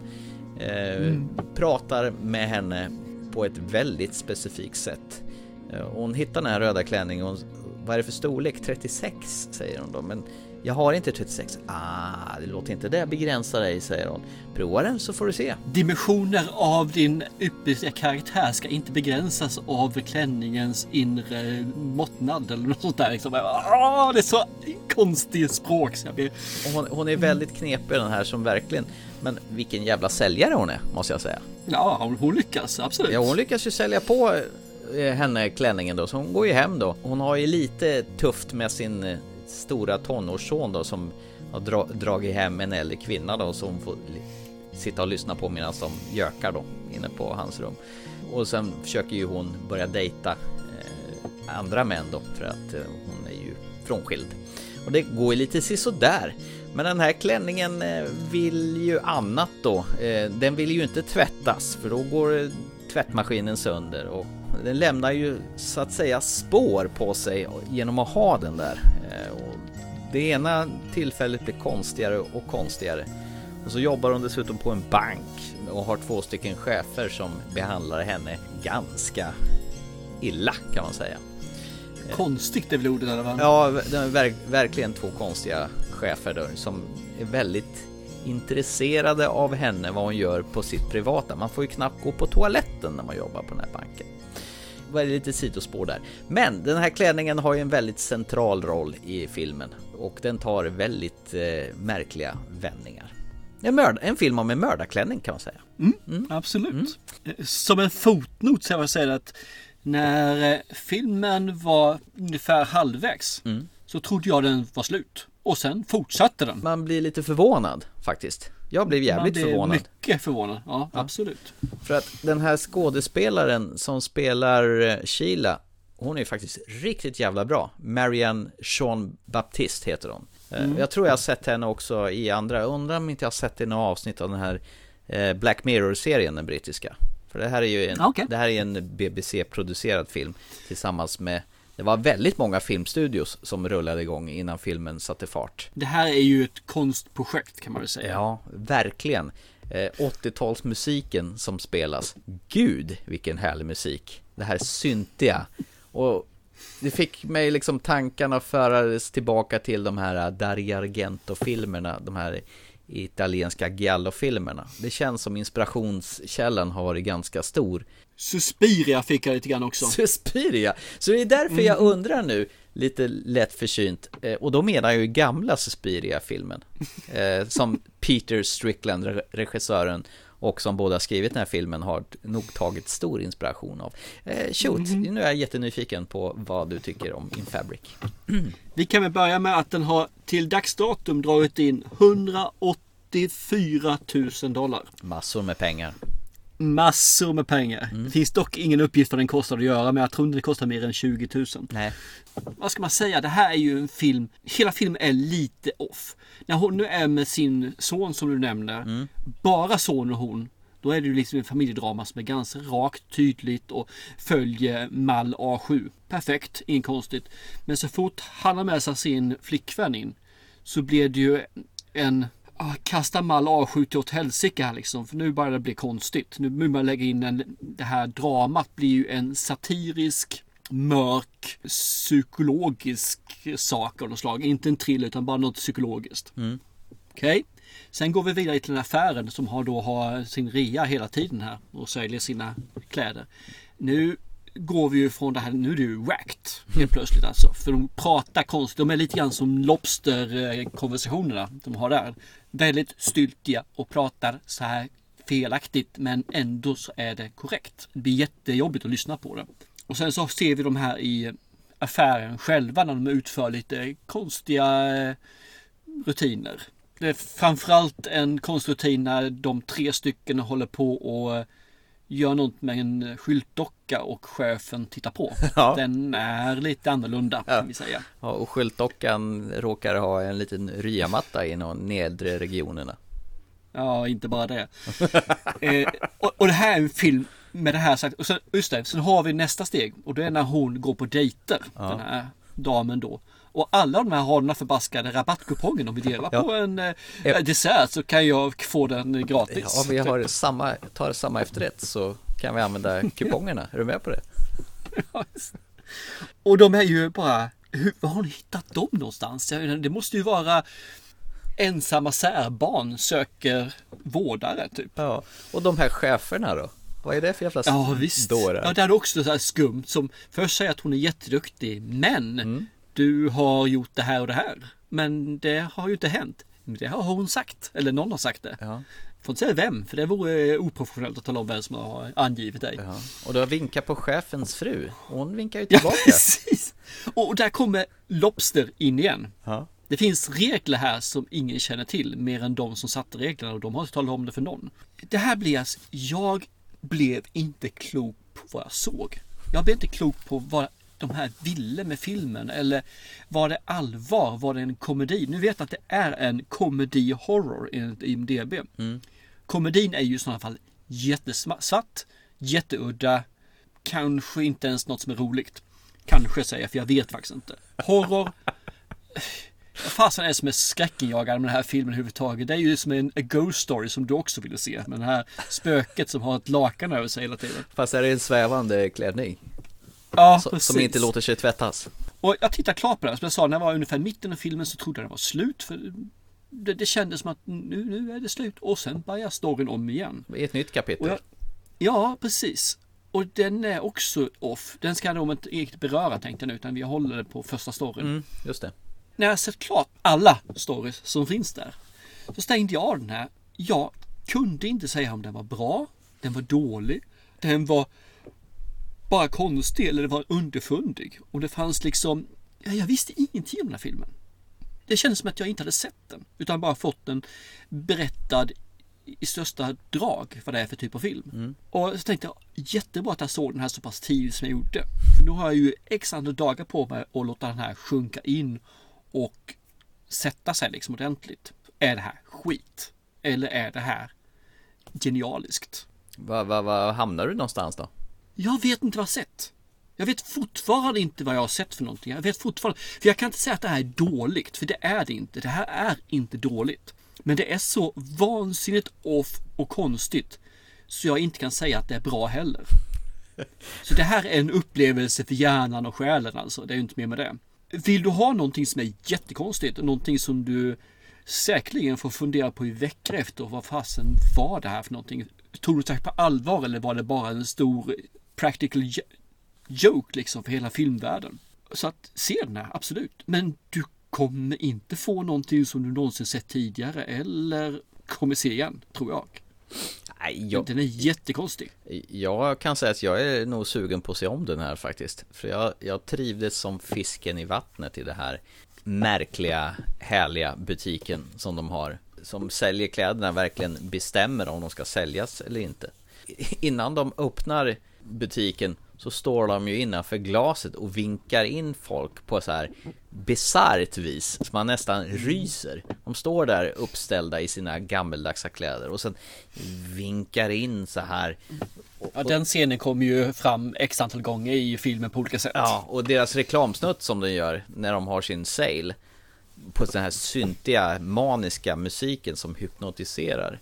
Eh, Mm. Pratar med henne på ett väldigt specifikt sätt. Eh, hon hittar den här röda klänningen, hon, vad är det för storlek? 36 säger hon då, men jag har inte 36. Ah, det låter inte det begränsa dig, säger hon. Prova den så får du se. Dimensioner av din ypperliga karaktär ska inte begränsas av klänningens inre måttnad eller något sånt där. Liksom. Ah, det är så konstigt språk så jag blir... Hon, hon är väldigt knepig den här som verkligen, men vilken jävla säljare hon är, måste jag säga. Ja, hon- hon lyckas absolut. Ja, hon lyckas ju sälja på eh, henne klänningen då, så hon går ju hem då. Hon har ju lite tufft med sin eh, stora tonårsson då som har dra dragit hem en äldre kvinna då som hon får sitta och lyssna på medan de gökar då inne på hans rum. Och sen försöker ju hon börja dejta eh, andra män då för att eh, hon är ju frånskild. Och det går ju lite sisådär. Men den här klänningen eh, vill ju annat då. Eh, Den vill ju inte tvättas för då går tvättmaskinen sönder och den lämnar ju så att säga spår på sig genom att ha den där. Eh, Och det ena tillfället blir konstigare och konstigare. Och så jobbar hon dessutom på en bank och har två stycken chefer som behandlar henne ganska illa kan man säga. Konstigt är väl ordet alla fall. Ja, verk, verkligen två konstiga chefer då, som är väldigt intresserade av henne, vad hon gör på sitt privata. Man får ju knappt gå på toaletten när man jobbar på den här banken. Det var lite sidospår där. Men den här klänningen har ju en väldigt central roll i filmen och den tar väldigt eh, märkliga vändningar. En, mörd, en film om en mördarklänning kan man säga. Absolut. Som en fotnot så jag vill säga att när eh, filmen var ungefär halvvägs Mm. så trodde jag den var slut. Och sen fortsatte den. Man blir lite förvånad faktiskt. Jag blev jävligt Man förvånad. mycket förvånad. Ja, absolut. För att den här skådespelaren som spelar eh, Sheila, hon är faktiskt riktigt jävla bra. Marianne Jean Baptiste heter hon. Eh, Mm. Jag tror jag har sett henne också i andra, jag undrar om inte jag har sett i några avsnitt av den här eh, Black Mirror-serien, den brittiska. För det här är ju en, Okej. det här är en BBC-producerad film tillsammans med det var väldigt många filmstudios som rullade igång innan filmen satte fart. Det här är ju ett konstprojekt kan man väl säga. Ja, verkligen. Eh, 80-talsmusiken som spelas. Gud, vilken härlig musik. Det här syntiga. Och Det fick mig liksom tankarna förades tillbaka till de här Dario Argento-filmerna, de här italienska giallo-filmerna. Det känns som inspirationskällan har varit ganska stor. Suspiria fick jag lite grann också. Suspiria! Så det är därför jag undrar nu, lite lätt försynt, eh, och då menar jag ju gamla Suspiria-filmen. Eh, som Peter Strickland, re- regissören, och som båda skrivit den här filmen har nog tagit stor inspiration av. Eh, shoot, nu är jag jättenyfiken på vad du tycker om In Fabric. Vi kan väl börja med att den har till dagsdatum dragit in 184 000 dollar. Massor med pengar. Massor med pengar. Det finns dock ingen uppgift vad den kostar att göra men jag tror inte det kostar mer än 20 000. Nej. Vad ska man säga? Det här är ju en film. Hela filmen är lite off. När hon nu är med sin son som du nämner. Bara son och hon. Då är det ju liksom en familjedrama som är ganska rakt, tydligt och följer mall A7. Perfekt, inget konstigt. Men så fort han har med sig sin flickvän in så blir det ju en ah, kasta mall A7 till åt helsike här liksom. För nu börjar det bli konstigt. Nu vill man lägga in en, det här dramat blir ju en satirisk mörk psykologisk sak av något slag. Inte en thriller utan bara något psykologiskt. Okej. Sen går vi vidare till den affären som har då har sin rea hela tiden här och säljer sina kläder. Nu går vi ju från det här, nu är det ju whacked helt plötsligt alltså. För de pratar konstigt, de är lite grann som lobster-konversationerna de har där. Väldigt styltiga och pratar så här felaktigt men ändå så är det korrekt. Det blir jättejobbigt att lyssna på det. Och sen så ser vi de här i affären själva när de utför lite konstiga eh, rutiner. Det är framförallt en konstrutin när de tre stycken håller på och eh, gör något med en skyltdocka och chefen tittar på. Ja. Den är lite annorlunda kan vi säga. Ja, och skyltdockan råkar ha en liten ryamatta i någon nedre regionerna. Ja, inte bara det. eh, och, och det här är en film med det här sagt. Och sen, just det, sen har vi nästa steg. Och det är när hon går på dejter. Den här damen då. Och alla de här har den här förbaskade rabattkupongen. Om vi delar Ja. på en eh, dessert så kan jag få den gratis. Ja, vi har samma, tar samma efterrätt så kan vi använda kupongerna. Är du med på det? Och de är ju bara, hur, var har ni hittat dem någonstans? Det måste ju vara ensamma särbarn söker vårdare typ. Ja, och de här cheferna då? Vad är det för jävla Ja visst. dårar? Ja, det är också så här skumt som först säger att hon är jätteduktig men Mm. Du har gjort det här och det här. Men det har ju inte hänt. Det har hon sagt. Eller någon har sagt det. Ja. Får inte säga vem för det vore oprofessionellt att tala om vem som har angivit dig. Ja. Och du har vinkat på chefens fru. Hon vinkar ju Ja, tillbaka. precis. Och där kommer Lobster in igen. Ja. Det finns regler här som ingen känner till mer än de som satte reglerna och de har inte talat om det för någon. Det här blir alltså, jag blev inte klok på vad jag såg. Jag blev inte klok på vad de här ville med filmen eller var det allvar, var det en komedi? Nu vet jag att det är en komedi horror enligt IMDB. Komedin är ju i sådana fall jättesvart, jätteudda, kanske inte ens något som är roligt. Kanske säger jag, för jag vet faktiskt inte. Horror, fasen är det som är skräckinjagande med den här filmen överhuvudtaget? Det är ju som en a ghost story som du också ville se. Med det här spöket som har ett lakan över sig hela tiden. Fast är det en svävande klänning? Ja, Så-. Som inte låter sig tvättas. Och jag tittade klart på den. Som jag sa, när jag var ungefär mitten av filmen så trodde jag den var slut. För det, det kändes som att nu, nu är det slut. Och sen börjar storyn om igen. I ett nytt kapitel. Jag, ja, precis. Och den är också off. Den ska jag nog inte riktigt beröra tänkte jag nu. Utan vi håller det på första storyn. Mm, just det. när jag sett klart alla stories som finns där så stängde jag av den här. Jag kunde inte säga om den var bra, den var dålig, den var bara konstig eller den var underfundig. Och det fanns liksom, ja, jag visste ingenting om den här filmen. Det kändes som att jag inte hade sett den utan bara fått den berättad i största drag vad det är för typ av film. Och så tänkte jag jättebra att jag såg den här så pass tidigt som jag gjorde. För nu har jag ju x antal dagar på mig att låta den här sjunka in och sätta sig liksom ordentligt. Är det här skit? Eller är det här genialiskt? Vad va, va, hamnar du någonstans då? Jag vet inte vad jag har sett. Jag vet fortfarande inte vad jag har sett för någonting. Jag vet fortfarande, för jag kan inte säga att det här är dåligt, för det är det inte. Det här är inte dåligt. Men det är så vansinnigt off och konstigt så jag inte kan säga att det är bra heller. Så det här är en upplevelse för hjärnan och själen alltså. Det är ju inte mer med det. Vill du ha någonting som är jättekonstigt och någonting som du säkerligen får fundera på i veckor efter. Vad fasen var det här för någonting? Tog du det på allvar eller var det bara en stor practical joke liksom för hela filmvärlden? Så att se den här, absolut. Men du kommer inte få någonting som du någonsin sett tidigare eller kommer se igen, tror jag. Nej, jag, Den är jättekonstig. jag kan säga att jag är nog sugen på att se om den här faktiskt. För jag, jag trivdes som fisken i vattnet i det här märkliga, härliga butiken som de har. Som säljer kläderna verkligen bestämmer om de ska säljas eller inte. Innan de öppnar butiken så står de ju innanför glaset och vinkar in folk på så här bisarrt vis så man nästan ryser. De står där uppställda i sina gammeldagsa kläder och sen vinkar in så här. Ja, den scenen kommer ju fram x antal gånger i filmen på olika sätt. Ja, och deras reklamsnutt som de gör när de har sin sale på den här syntiga, maniska musiken som hypnotiserar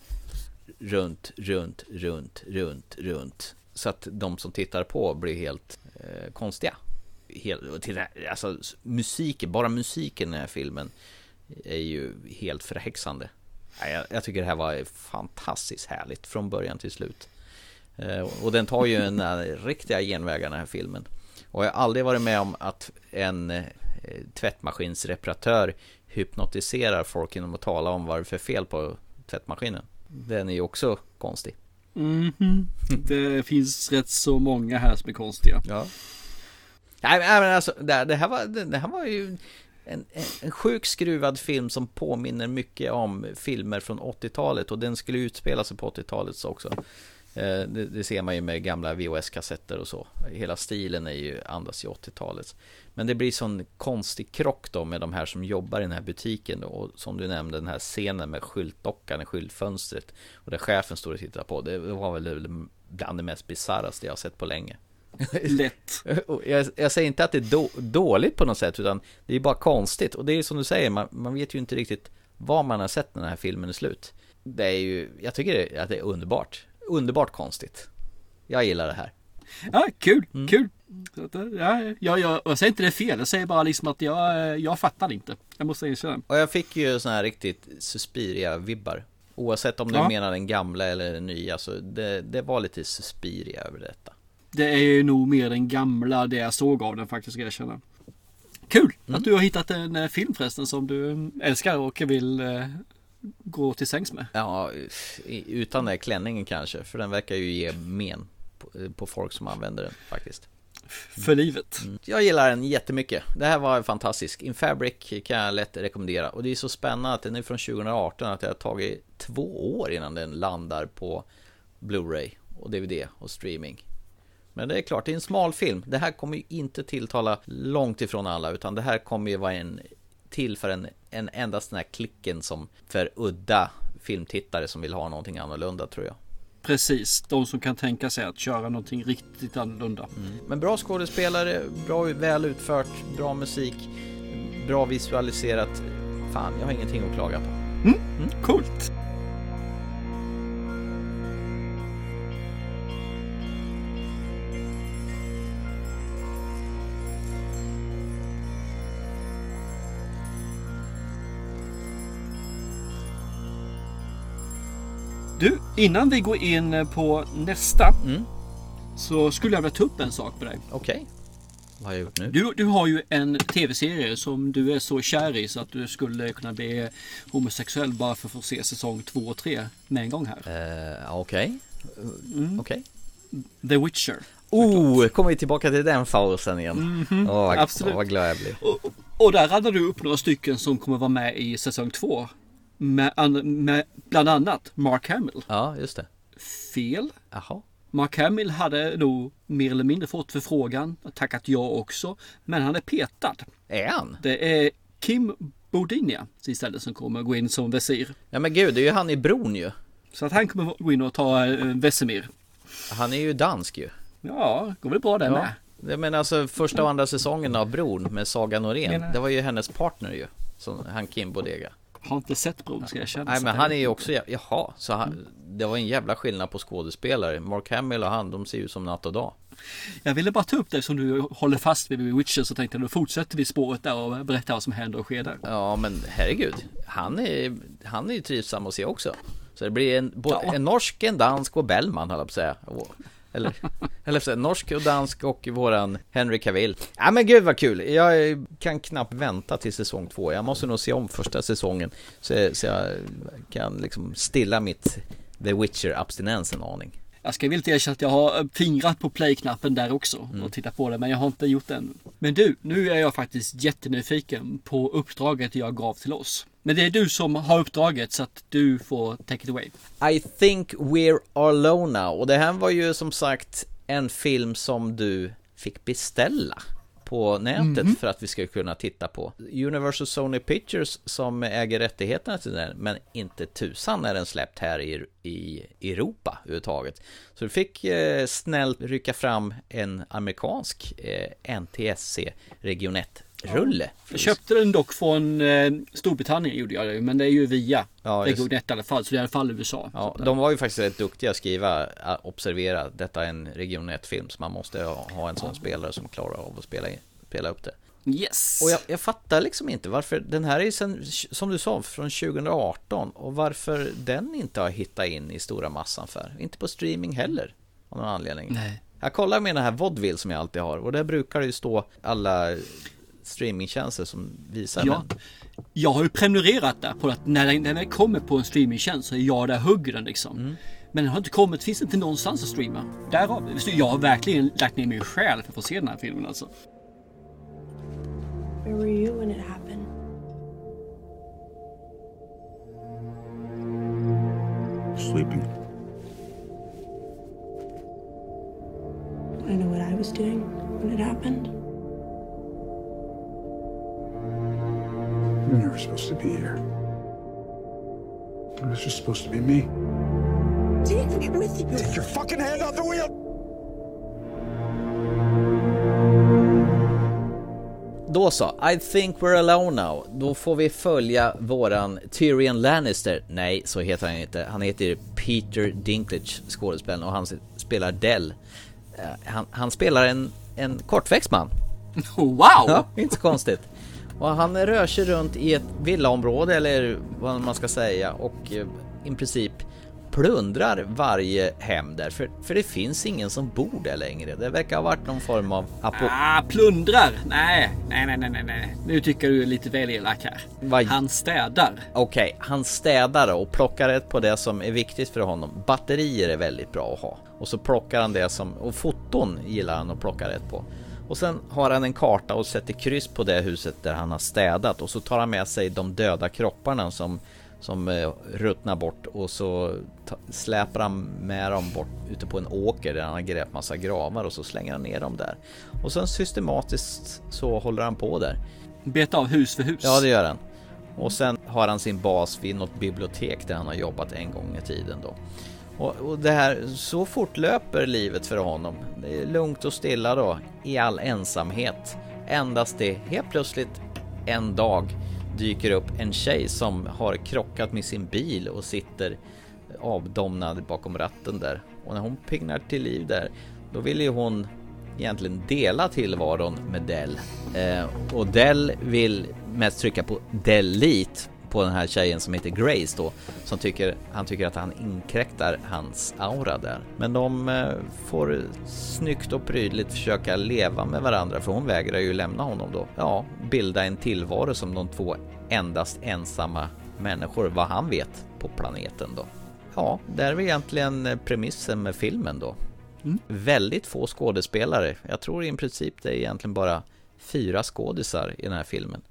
runt, runt, runt, runt, runt. Så att de som tittar på blir helt eh, konstiga. Helt, till, alltså musiken, bara musiken i den här filmen är ju helt förhäxande. Jag, jag tycker det här var fantastiskt härligt från början till slut. Eh, och den tar ju en eh, riktiga genvägar den här filmen. Och jag har aldrig varit med om att en eh, tvättmaskinsreparatör hypnotiserar folk genom att tala om vad det är för fel på tvättmaskinen. Den är ju också konstig. Mm -hmm. Det finns rätt så många här som är konstiga. Ja. Nej men alltså, det här var, det här var ju en, en, sjuk skruvad film som påminner mycket om filmer från 80-talet och den skulle utspela sig på 80-talet också. Eh, det, det, ser man ju med gamla VHS-kassetter och så. Hela stilen är ju andas i 80-talet. Men det blir sån konstig krock då med de här som jobbar i den här butiken då. Och som du nämnde den här scenen med skyltdockan i skyltfönstret. Och där chefen står och tittar på. Det var väl bland det mest bisarraste jag har sett på länge. Lätt. jag, jag, säger inte att det är då, dåligt på något sätt. Utan det är bara konstigt. Och det är som du säger, man, man vet ju inte riktigt vad man har sett när den här filmen är slut. Det är ju, jag tycker att det är underbart. Underbart konstigt. Jag gillar det här. Ja, kul, mm. kul. Ja, jag, jag, jag säger inte det fel, jag säger bara liksom att jag, jag fattar inte. Jag måste erkänna. Och jag fick ju sådana här riktigt Suspiria-vibbar. Oavsett om du ja. menar den gamla eller den nya, så det, det var lite Suspiria över detta. Det är ju nog mer den gamla, det jag såg av den faktiskt, ska jag erkänna. Kul mm. att du har hittat en eh, film förresten som du älskar och vill eh, gå till sängs med. Ja, utan den klänningen kanske, för den verkar ju ge men på, på folk som använder den faktiskt. För livet. Mm. Jag gillar den jättemycket. Det här var fantastiskt. In Fabric kan jag lätt rekommendera. Och det är så spännande att den är från 2018 att det har tagit två år innan den landar på Blu-ray och DVD och streaming. Men det är klart, det är en smal film. Det här kommer ju inte tilltala långt ifrån alla, utan det här kommer ju vara en till för en, en endast den här klicken som för udda filmtittare som vill ha någonting annorlunda tror jag. Precis, de som kan tänka sig att köra någonting riktigt annorlunda. Mm. Men bra skådespelare, bra, väl utfört, bra musik, bra visualiserat. Fan, jag har ingenting att klaga på. Mm. Mm. Coolt! Innan vi går in på nästa mm. så skulle jag vilja ta upp en sak med dig. Okej. Okay. Vad har jag gjort nu? Du, du har ju en tv-serie som du är så kär i så att du skulle kunna bli homosexuell bara för att få se säsong 2 och 3 med en gång här. Uh, Okej. Okay. Mm. Okay. The Witcher. Oh, kommer vi tillbaka till den fausen igen. Mm -hmm. oh, vad, Absolut. vad glad jag blir. Och, och där radar du upp några stycken som kommer vara med i säsong 2 med, med bland annat Mark Hamill. Ja, just det. Fel. Jaha. Mark Hamill hade nog mer eller mindre fått förfrågan, tackat ja också, men han är petad. Är han? Det är Kim Bodinia istället som kommer gå in som Vesir. Ja men gud, det är ju han i bron ju. Så att han kommer gå in och ta äh, Vesemir. Han är ju dansk ju. Ja, går väl bra det ja. med. Jag menar alltså första och andra säsongen av Bron med Saga Norén. Det var ju hennes partner ju. Som han Kim Bodega. Har inte sett bron ska jag känna. Nej men han är ju också, jaha, så han, det var en jävla skillnad på skådespelare. Mark Hamill och han, de ser ju som natt och dag. Jag ville bara ta upp det som du håller fast vid Witcher så tänkte jag då fortsätter vi spåret där och berättar vad som händer och sker där. Ja men herregud, han är, han är ju trivsam att se också. Så det blir en, Ja. en norsk, en dansk och Bellman höll jag på att säga. Eller, eller så, norsk och dansk och våran Henry Cavill. Ja men gud vad kul, jag kan knappt vänta till säsong två. Jag måste nog se om första säsongen så, så jag kan liksom stilla mitt The Witcher-abstinens en aning. Jag ska villigt erkänna att jag har fingrat på play-knappen där också Mm. och tittat på det men jag har inte gjort det än. Men du, nu är jag faktiskt jättenyfiken på uppdraget jag gav till oss. Men det är du som har uppdraget så att du får take it away. I think we're alone now. Och det här var ju som sagt en film som du fick beställa på nätet för att vi ska kunna titta på. Universal Sony Pictures som äger rättigheterna till den, men inte tusan är den släppt här i, i Europa överhuvudtaget. Så du fick eh, snällt rycka fram en amerikansk eh, NTSC Regionett rulle. Jag köpte den dock från eh, Storbritannien gjorde jag det men det är ju via Ja, just- Region 1 i alla fall så det är i alla fall USA. Ja, de var ju faktiskt rätt duktiga att skriva, äh, observera, detta är en region 1-film, så man måste ha, ha en sån spelare som klarar av att spela, in, spela upp det. Yes! Och jag, jag fattar liksom inte varför, den här är ju sen, som du sa, från 2018, och varför den inte har hittat in i stora massan för. Inte på streaming heller, av någon anledning. Nej. Jag kollar med den här Vodville som jag alltid har, och där brukar det ju stå alla streamingtjänster som visar Ja. den. Jag har ju prenumererat där på att när den, när den kommer på en streamingtjänst så är jag där hugger den liksom. Mm. Men den har inte kommit, finns inte någonstans att streama. Därav, så jag har verkligen lagt ner min själ för att få se den här filmen alltså. Where were you when it happened? Sleeping. I know what I was doing when it happened. You're never supposed to be here. It was just supposed to be me. Take me with you. Take your fucking hand off the wheel! Då så, I think we're alone now. Då får vi följa våran Tyrion Lannister. Nej, så heter han inte. Han heter Peter Dinklage, skådespelaren, och han spelar Dell. Eh, Han, han spelar en, en kortväxt man. Wow! Ja, inte så konstigt. Och han rör sig runt i ett villaområde eller vad man ska säga och eh, i princip plundrar varje hem där. För, för det finns ingen som bor där längre. Det verkar ha varit någon form av apo... Ah, plundrar! Nej, nej, nej, nej, nej, nej. Nu tycker du är lite väl elak här. Vad- Han städar. Okej, han städar och plockar rätt på det som är viktigt för honom. Batterier är väldigt bra att ha. Och så plockar han det som, och foton gillar han att plocka rätt på. Och sen har han en karta och sätter kryss på det huset där han har städat och så tar han med sig de döda kropparna som, som eh, ruttnar bort och så släpar han med dem bort ute på en åker där han har grävt massa gravar och så slänger han ner dem där. Och sen systematiskt så håller han på där. Beta av hus för hus. Ja, det gör han. Och sen har han sin bas vid något bibliotek där han har jobbat en gång i tiden då. Och, och det här, så fortlöper livet för honom. Det är lugnt och stilla då, i all ensamhet. Endast det helt plötsligt en dag dyker upp en tjej som har krockat med sin bil och sitter avdomnad bakom ratten där. Och när hon pignar till liv där, då vill ju hon egentligen dela tillvaron med Dell. Eh, och Dell vill mest trycka på Delete på den här tjejen som heter Grace då, som tycker, han tycker att han inkräktar hans aura där. Men de eh, får snyggt och prydligt försöka leva med varandra, för hon vägrar ju lämna honom då. Ja, bilda en tillvaro som de två endast ensamma människor, vad han vet, på planeten då. Ja, det är väl egentligen eh, premissen med filmen då. Väldigt få skådespelare. Jag tror i princip det är egentligen bara fyra skådisar i den här filmen.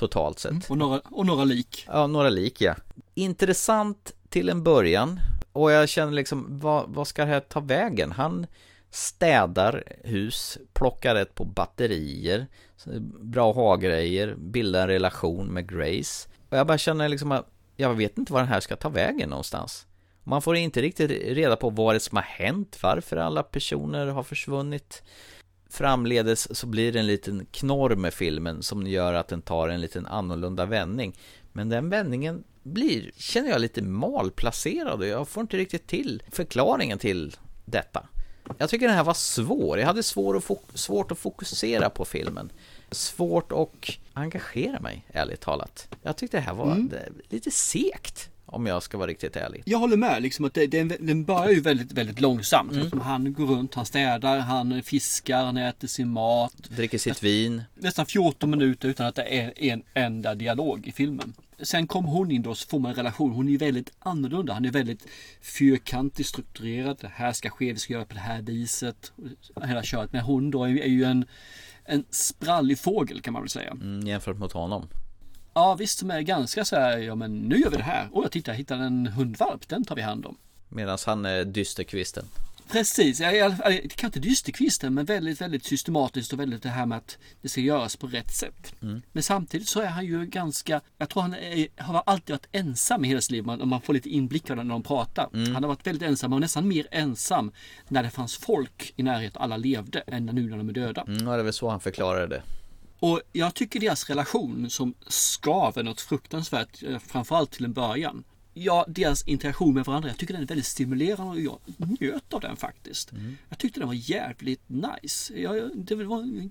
Totalt sett. Och några, och några lik. Ja, några lik ja. Intressant till en början. Och jag känner liksom, vad, vad ska det här ta vägen? Han städar hus, plockar rätt på batterier, bra ha-grejer, bildar en relation med Grace. Och jag bara känner liksom att jag vet inte var den här ska ta vägen någonstans. Man får inte riktigt reda på vad det som har hänt, varför alla personer har försvunnit. Framledes så blir det en liten knorr med filmen som gör att den tar en liten annorlunda vändning. Men den vändningen blir, känner jag, lite malplacerad och jag får inte riktigt till förklaringen till detta. Jag tycker den här var svår. Jag hade svår att svårt att fokusera på filmen. Svårt att engagera mig, ärligt talat. Jag tyckte det här var Mm. lite segt, om jag ska vara riktigt ärlig. Jag håller med, liksom att det, den, den börjar ju väldigt, väldigt långsamt. Mm. Liksom han går runt, han städar, han fiskar, han äter sin mat. Dricker sitt vin. Nästan 14 minuter utan att det är en enda dialog i filmen. Sen kom hon in då så får man en relation. Hon är ju väldigt annorlunda. Han är väldigt fyrkantigt strukturerad. Det här ska ske, vi ska göra på det här viset. Hela köret. Men hon då är ju- är ju en, en sprallig fågel kan man väl säga. Mm, jämfört mot honom. Ja visst, som är ganska så här, ja men nu gör vi det här. Åh, jag tittar, jag hittade en hundvalp, den tar vi hand om. Medan han är dysterkvisten. Precis, jag, jag, jag kan inte dysterkvisten men väldigt, väldigt systematiskt och väldigt det här med att det ska göras på rätt sätt. Mm. Men samtidigt så är han ju ganska, jag tror han är, har alltid varit ensam i hela sitt liv om man får lite inblick av det när de pratar. Mm. Han har varit väldigt ensam och nästan mer ensam när det fanns folk i närheten och alla levde än nu när de är döda. Mm, ja, det är väl så han förklarade det. Och jag tycker deras relation som skaver något fruktansvärt, eh, framförallt till en början. Ja, deras interaktion med varandra, jag tycker den är väldigt stimulerande och jag njöt av den faktiskt. Jag tyckte den var jävligt nice. Jag, det var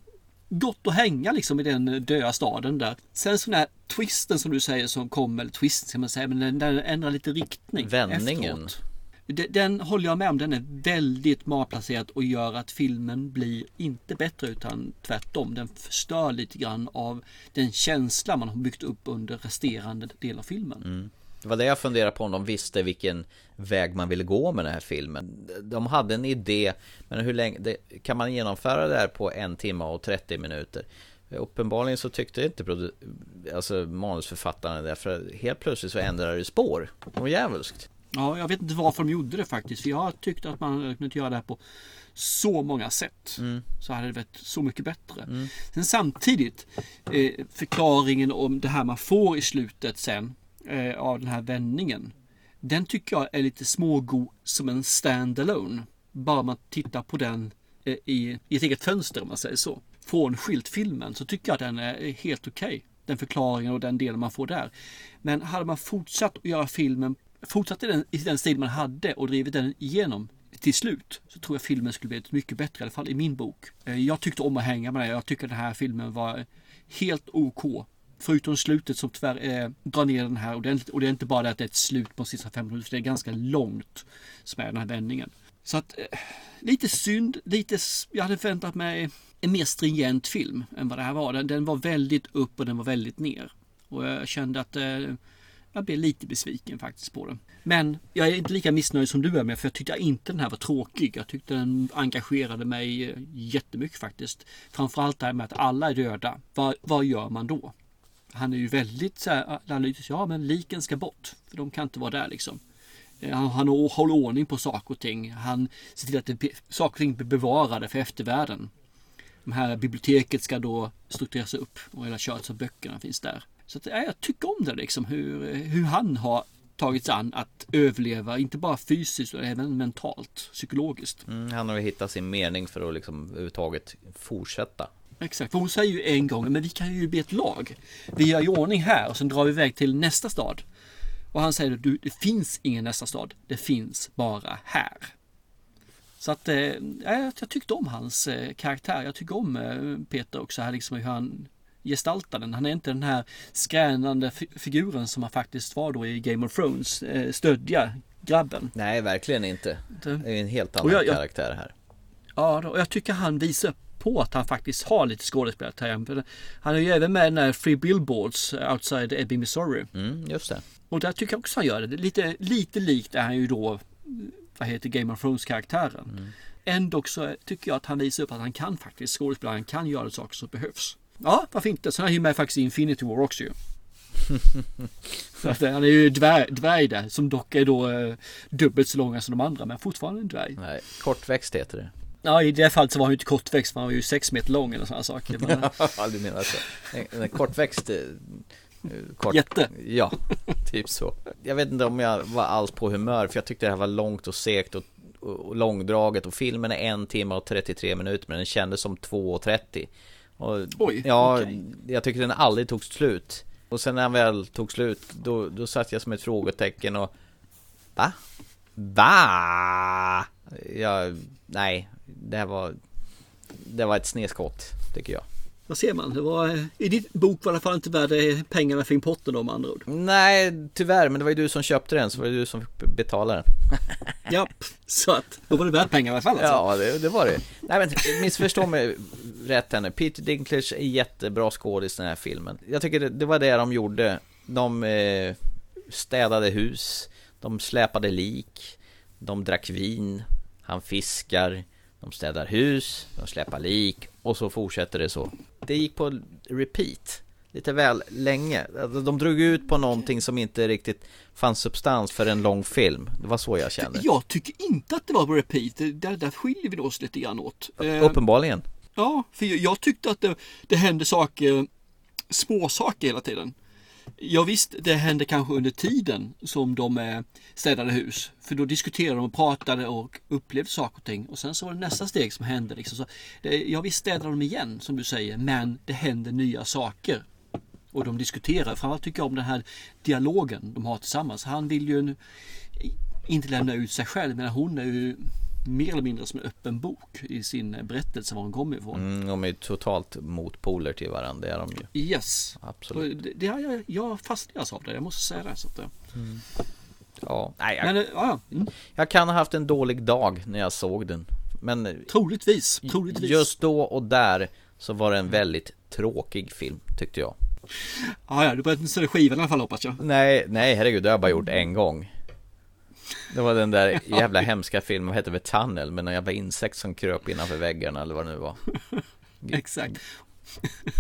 gott att hänga liksom i den döda staden där. Sen så den här twisten som du säger som kom, eller twisten ska man säga, men den, den ändrar lite riktning. Vändningen. efteråt. Den, håller jag med om, den är väldigt malplacerad och gör att filmen blir inte bättre utan tvärtom. Den förstör lite grann av den känsla man har byggt upp under resterande del av filmen. Mm. Det var det jag funderade på om de visste vilken väg man ville gå med den här filmen. De hade en idé, men hur länge, det, kan man genomföra det här på en timme och 30 minuter? Uppenbarligen så tyckte inte produ- alltså manusförfattarna det, för helt plötsligt så ändrade det spår. Det var djävulskt. Ja, jag vet inte varför de gjorde det faktiskt. För jag tyckte att man hade kunnat göra det här på så många sätt. Mm. Så hade det varit så mycket bättre. Sen samtidigt, eh, förklaringen om det här man får i slutet sen eh, av den här vändningen. Den tycker jag är lite smågod som en stand-alone. Bara man tittar på den eh, i, i ett eget fönster om man säger så. Frånskilt filmen så tycker jag att den är helt okej. Den förklaringen och den delen man får där. Men hade man fortsatt att göra filmen, fortsatt i den, i den stil man hade och drivit den igenom till slut så tror jag filmen skulle blivit mycket bättre i alla fall i min bok. Eh, jag tyckte om att hänga med det. Jag tycker den här filmen var helt OK. Förutom slutet som tyvärr eh, drar ner den här ordentligt. Och det är inte bara det att det är ett slut på sista fem minuter. Det är ganska långt som är den här vändningen. Så att eh, lite synd. Lite, jag hade förväntat mig en mer stringent film än vad det här var. Den, den var väldigt upp och den var väldigt ner. Och jag kände att eh, jag blev lite besviken faktiskt på den. Men jag är inte lika missnöjd som du är med för jag tyckte inte den här var tråkig. Jag tyckte den engagerade mig eh, jättemycket faktiskt. Framförallt det här med att alla är döda. Vad, vad gör man då? Han är ju väldigt så här eh, analytisk. Ja men liken ska bort. För de kan inte vara där liksom. Eh, han, han håller ordning på saker och ting. Han ser till att det, saker och ting blir bevarade för eftervärlden. De här biblioteket ska då struktureras upp och hela köret av böckerna finns där. Så att, ja, jag tycker om det liksom hur, hur han har tagit sig an att överleva, inte bara fysiskt utan även mentalt, psykologiskt. Mm, han har ju hittat sin mening för att liksom överhuvudtaget fortsätta. Exakt, för hon säger ju en gång, men vi kan ju bli ett lag. Vi gör i ordning här och sen drar vi iväg till nästa stad. Och han säger, du, det finns ingen nästa stad, det finns bara här. Så att, eh, ja, jag, jag tyckte om hans eh, karaktär. Jag tycker om eh, Peter också, här liksom hur han gestaltar den. Han är inte den här skränande fi- figuren som han faktiskt var då i Game of Thrones, eh, stödja grabben. Nej, verkligen inte. Det är en helt annan jag- jag- karaktär här. Ja, och jag tycker han visar på att han faktiskt har lite skådespelartalang. Han är ju även med i den här Free Billboards outside Ebbing, Missouri. Mm, just det. Och där tycker jag också han gör det. Lite, lite likt är han ju då, vad heter Game of Thrones-karaktären. Mm. Ändå så tycker jag att han visar upp att han kan faktiskt skådespela, han kan göra saker som behövs. Ja, varför inte? Sen är han ju med faktiskt i Infinity War också ju. Så att, eh, han är ju dvärg, dvärg där, som dock är då eh, dubbelt så långa som de andra, men fortfarande en dvärg. Nej, kortväxt heter det. Ja, i det fallet så var han ju inte kortväxt, han var ju sex meter lång eller sådana saker. Men, Ja, du menar så. En, en kortväxt... eh, Kort, Jätte. Ja, typ så. Jag vet inte om jag var alls på humör, för jag tyckte det här var långt och segt och, och, och långdraget. Och filmen är en timme och 33 minuter, men den kändes som 2.30. Och, Oj, ja, okej. jag tycker den aldrig tog slut. Och sen när den väl tog slut, då, då satt jag som ett frågetecken och... Va? Va? jag, nej, det här var, det var ett snedskott, tycker jag. Vad ser man? Det var, eh, I din bok var det i alla fall inte värd eh, pengarna för importen då med andra ord. Nej, tyvärr, men det var ju du som köpte den, så var det du som fick betala den. Japp, så att då var det värt pengar i alla fall alltså. Ja, det, det var det. Nej men missförstå mig rätt här nu. Peter Dinklage är jättebra skådis i den här filmen. Jag tycker det, det var det de gjorde. De eh, städade hus, de släpade lik, de drack vin, han fiskar, de städar hus, de släpar lik och så fortsätter det så. Det gick på repeat lite väl länge. Alltså, De drog ut på någonting som inte riktigt fanns substans för en lång film. Det var så jag kände. Jag tycker inte att det var på repeat. Där, där skiljer vi oss lite grann åt. Eh, Uppenbarligen. Ja, för jag, jag tyckte att det, det hände saker, små saker hela tiden. Ja visst, det hände kanske under tiden som de eh, städade hus. För då diskuterade de och pratade och upplevde saker och ting. Och sen så var det nästa steg som hände. Liksom. Så det, ja visst städade de igen som du säger. Men det hände nya saker. Och de diskuterar. Framförallt tycker jag om den här dialogen de har tillsammans. Han vill ju inte lämna ut sig själv. Men hon är ju mer eller mindre som en öppen bok i sin berättelse var hon kommer ifrån. Mm, de är ju totalt motpoler till varandra, det är de ju. Yes. Absolut. Det, det har jag, jag fastnades av det, jag måste säga det. Så att, det- Ja, nej, jag, Men, eh, ja. Mm. jag kan ha haft en dålig dag när jag såg den. Men Troligtvis, troligtvis. just då och där så var det en väldigt tråkig film, tyckte jag. Ja, ja, du började inte skivan i alla fall hoppas jag. Nej, nej herregud, det har jag bara gjort en gång. Det var den där jävla hemska filmen, vad hette det, Tunnel, med någon jävla insekt som kröp innanför väggarna eller vad det nu var. Exakt.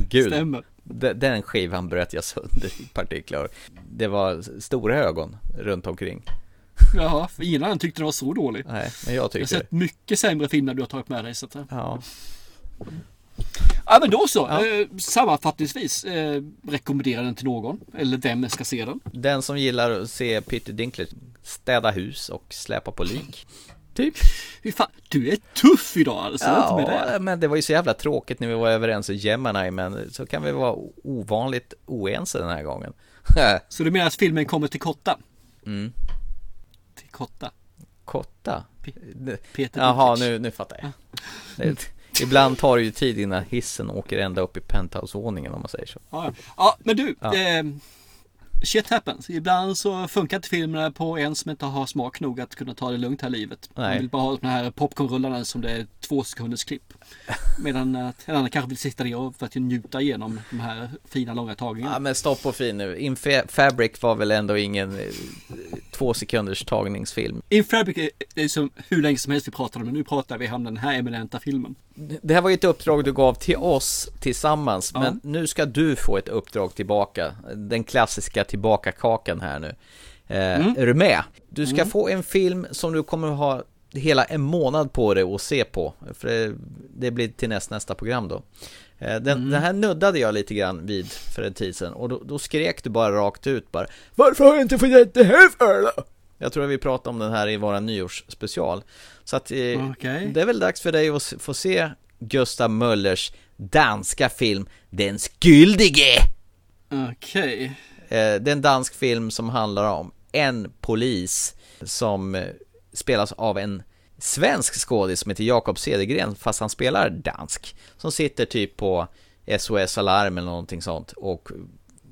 Gud, Stämmer. de- den skivan bröt jag sönder i partiklar. Det var stora ögon runt omkring. Jaha, för ingen annan tyckte den var så dålig. Nej, men jag Jag har det. sett mycket sämre filmer du har tagit med dig. Så att. Ja, ja men då så. Ja. Eh, sammanfattningsvis, eh, rekommendera den till någon. Eller vem ska se den. den som gillar att se Peter Dinklage städa hus och släpa på lik. Typ. Fy fan, du är tuff idag alltså. med det. Ja, men det var ju så jävla tråkigt när vi var överens i Gemini, men så kan vi vara ovanligt oense den här gången. Så du menar att filmen kommer till korta? Mm. Till korta? Kotta? Peter Jaha, nu, nu fattar jag. Det, ibland tar det ju tid innan hissen åker ända upp i penthouse-våningen om man säger så. Ja, ja. ja men du. Ja. Eh, shit happens. Ibland så funkar inte filmerna på en som inte har smak nog att kunna ta det lugnt här livet. Man Nej. vill bara ha de här popcornrullarna som det är två sekunders klipp. Medan eh, en annan kanske vill sitta ner för att njuta igenom de här fina långa tagningarna. Ja men stopp och fin nu. In Fa- Fabric var väl ändå ingen eh, två sekunders tagningsfilm. In Fabric är, är som hur länge som helst vi pratar om det. Nu pratar vi om den här eminenta filmen. Det här var ju ett uppdrag du gav till oss tillsammans, Ja. men nu ska du få ett uppdrag tillbaka. Den klassiska tillbaka-kakan här nu. Eh, Mm. Är du med? Du ska få en film som du kommer ha hela en månad på dig att se på. För det, det blir till näst, nästa program då. Eh, Den, Mm. den här nuddade jag lite grann vid för en tid sedan och då, då skrek du bara rakt ut bara Varför har jag inte fått det här för då? Jag tror att vi pratade om den här i våra nyårsspecial. Så att eh, Okej. det är väl dags för dig att få se Gustav Möllers danska film Den skyldige! Okej. Eh, Det är en dansk film som handlar om en polis som eh, spelas av en svensk skådis som heter Jakob Cedergren fast han spelar dansk. Som sitter typ på SOS Alarm eller någonting sånt och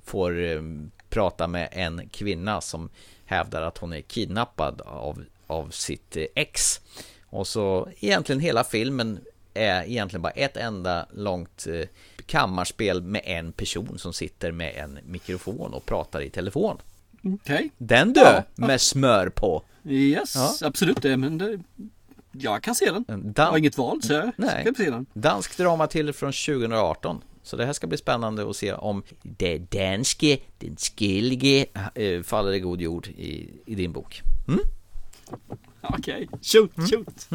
får prata med en kvinna som hävdar att hon är kidnappad av, av sitt eh, ex. Och så egentligen hela filmen är egentligen bara ett enda långt eh, kammarspel med en person som sitter med en mikrofon och pratar i telefon. Okej. Den du, Ja. med smör på. Yes, Ja. absolut det. Men det, jag kan se den. Dan- Jag har inget val så jag Nej. ska se den. Dansk drama till från 2018. Så det här ska bli spännande att se om det danske, den skillige, äh, faller i god jord i, i din bok. Mm? Okej, shoot, shoot.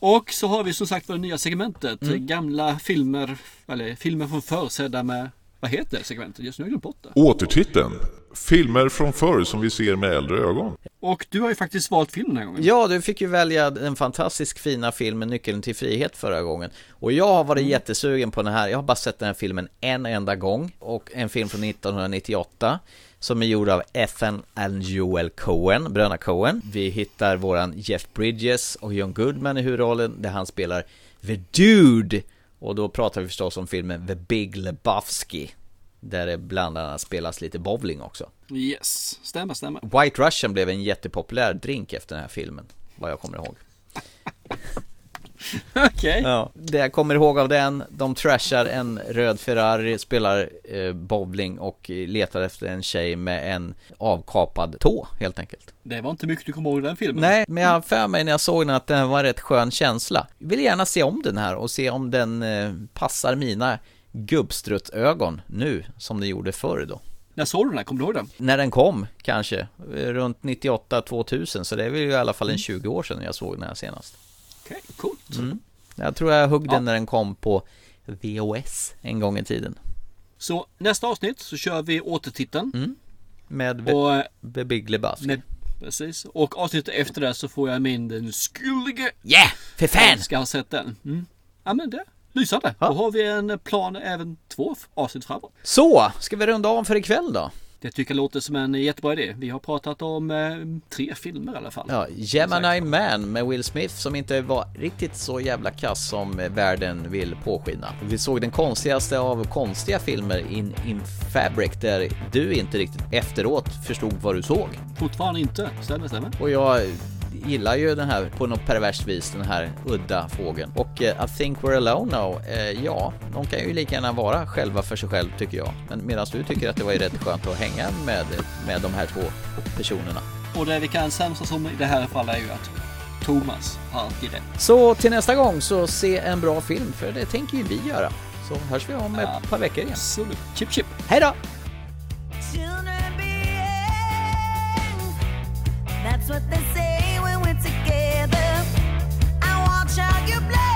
Och så har vi som sagt det nya segmentet. Mm. Gamla filmer, eller filmer från förr sedda med, vad heter det segmentet? Just nu har jag glömt bort det. Återtiteln. Filmer från förr som vi ser med äldre ögon. Och du har ju faktiskt valt film den här gången. Ja, du fick ju välja den fantastiskt fina filmen Nyckeln till frihet förra gången. Och jag har varit jättesugen på den här. Jag har bara sett den här filmen en enda gång. Och en film från 1998. Som är gjord av Ethan and Joel Cohen, bröderna Cohen. Vi hittar våran Jeff Bridges och John Goodman i huvudrollen där han spelar The Dude. Och då pratar vi förstås om filmen The Big Lebowski. Där det bland annat spelas lite bowling också. Yes, stämmer, stämmer. White Russian blev en jättepopulär drink efter den här filmen, vad jag kommer ihåg. Okej. Okay. Ja, det jag kommer ihåg av den, de trashar en röd Ferrari, spelar eh, bowling och letar efter en tjej med en avkapad tå helt enkelt. Det var inte mycket du kommer ihåg den filmen. Nej, men jag för mig när jag såg den att den var en rätt skön känsla. Jag vill gärna se om den här och se om den eh, passar mina gubbstruttögon nu som den gjorde förr då. När såg du den här? Kommer du ihåg den? När den kom kanske, runt 98-2000 så det är väl i alla fall en 20 år sedan jag såg den här senast. Okej, okay, coolt. Mm. Jag tror jag högg den när den kom på VOS en gång i tiden. Så nästa avsnitt så kör vi återtiteln. Mm. Med och, The Big Lebowski. Med, precis. Och avsnittet efter det så får jag min den skyldige. Yeah! För fan! Ska ha sett den. Mm. Ja men det. Lysande. Ja. Då har vi en plan även två avsnitt framåt. Så, ska vi runda av för ikväll då? Det tycker jag låter som en jättebra idé. Vi har pratat om eh, tre filmer i alla fall. Ja, Gemini Man med Will Smith som inte var riktigt så jävla kass som eh, världen vill påskina. Vi såg den konstigaste av konstiga filmer in, in Fabric där du inte riktigt efteråt förstod vad du såg. Fortfarande inte, stämmer, stämmer. Och jag gillar ju den här på något perverst vis, den här udda fågeln. Och uh, I think we're alone now, uh, ja, de kan ju lika gärna vara själva för sig själv tycker jag. Men medan du tycker att det var ju rätt skönt att hänga med, med de här två personerna. Och det vi kan samsas om i det här fallet är ju att Thomas har alltid rätt. Så till nästa gång så se en bra film, för det tänker ju vi göra. Så hörs vi om ja, ett par veckor igen. Absolut. Chip chip. Hej då! That's what they you blame?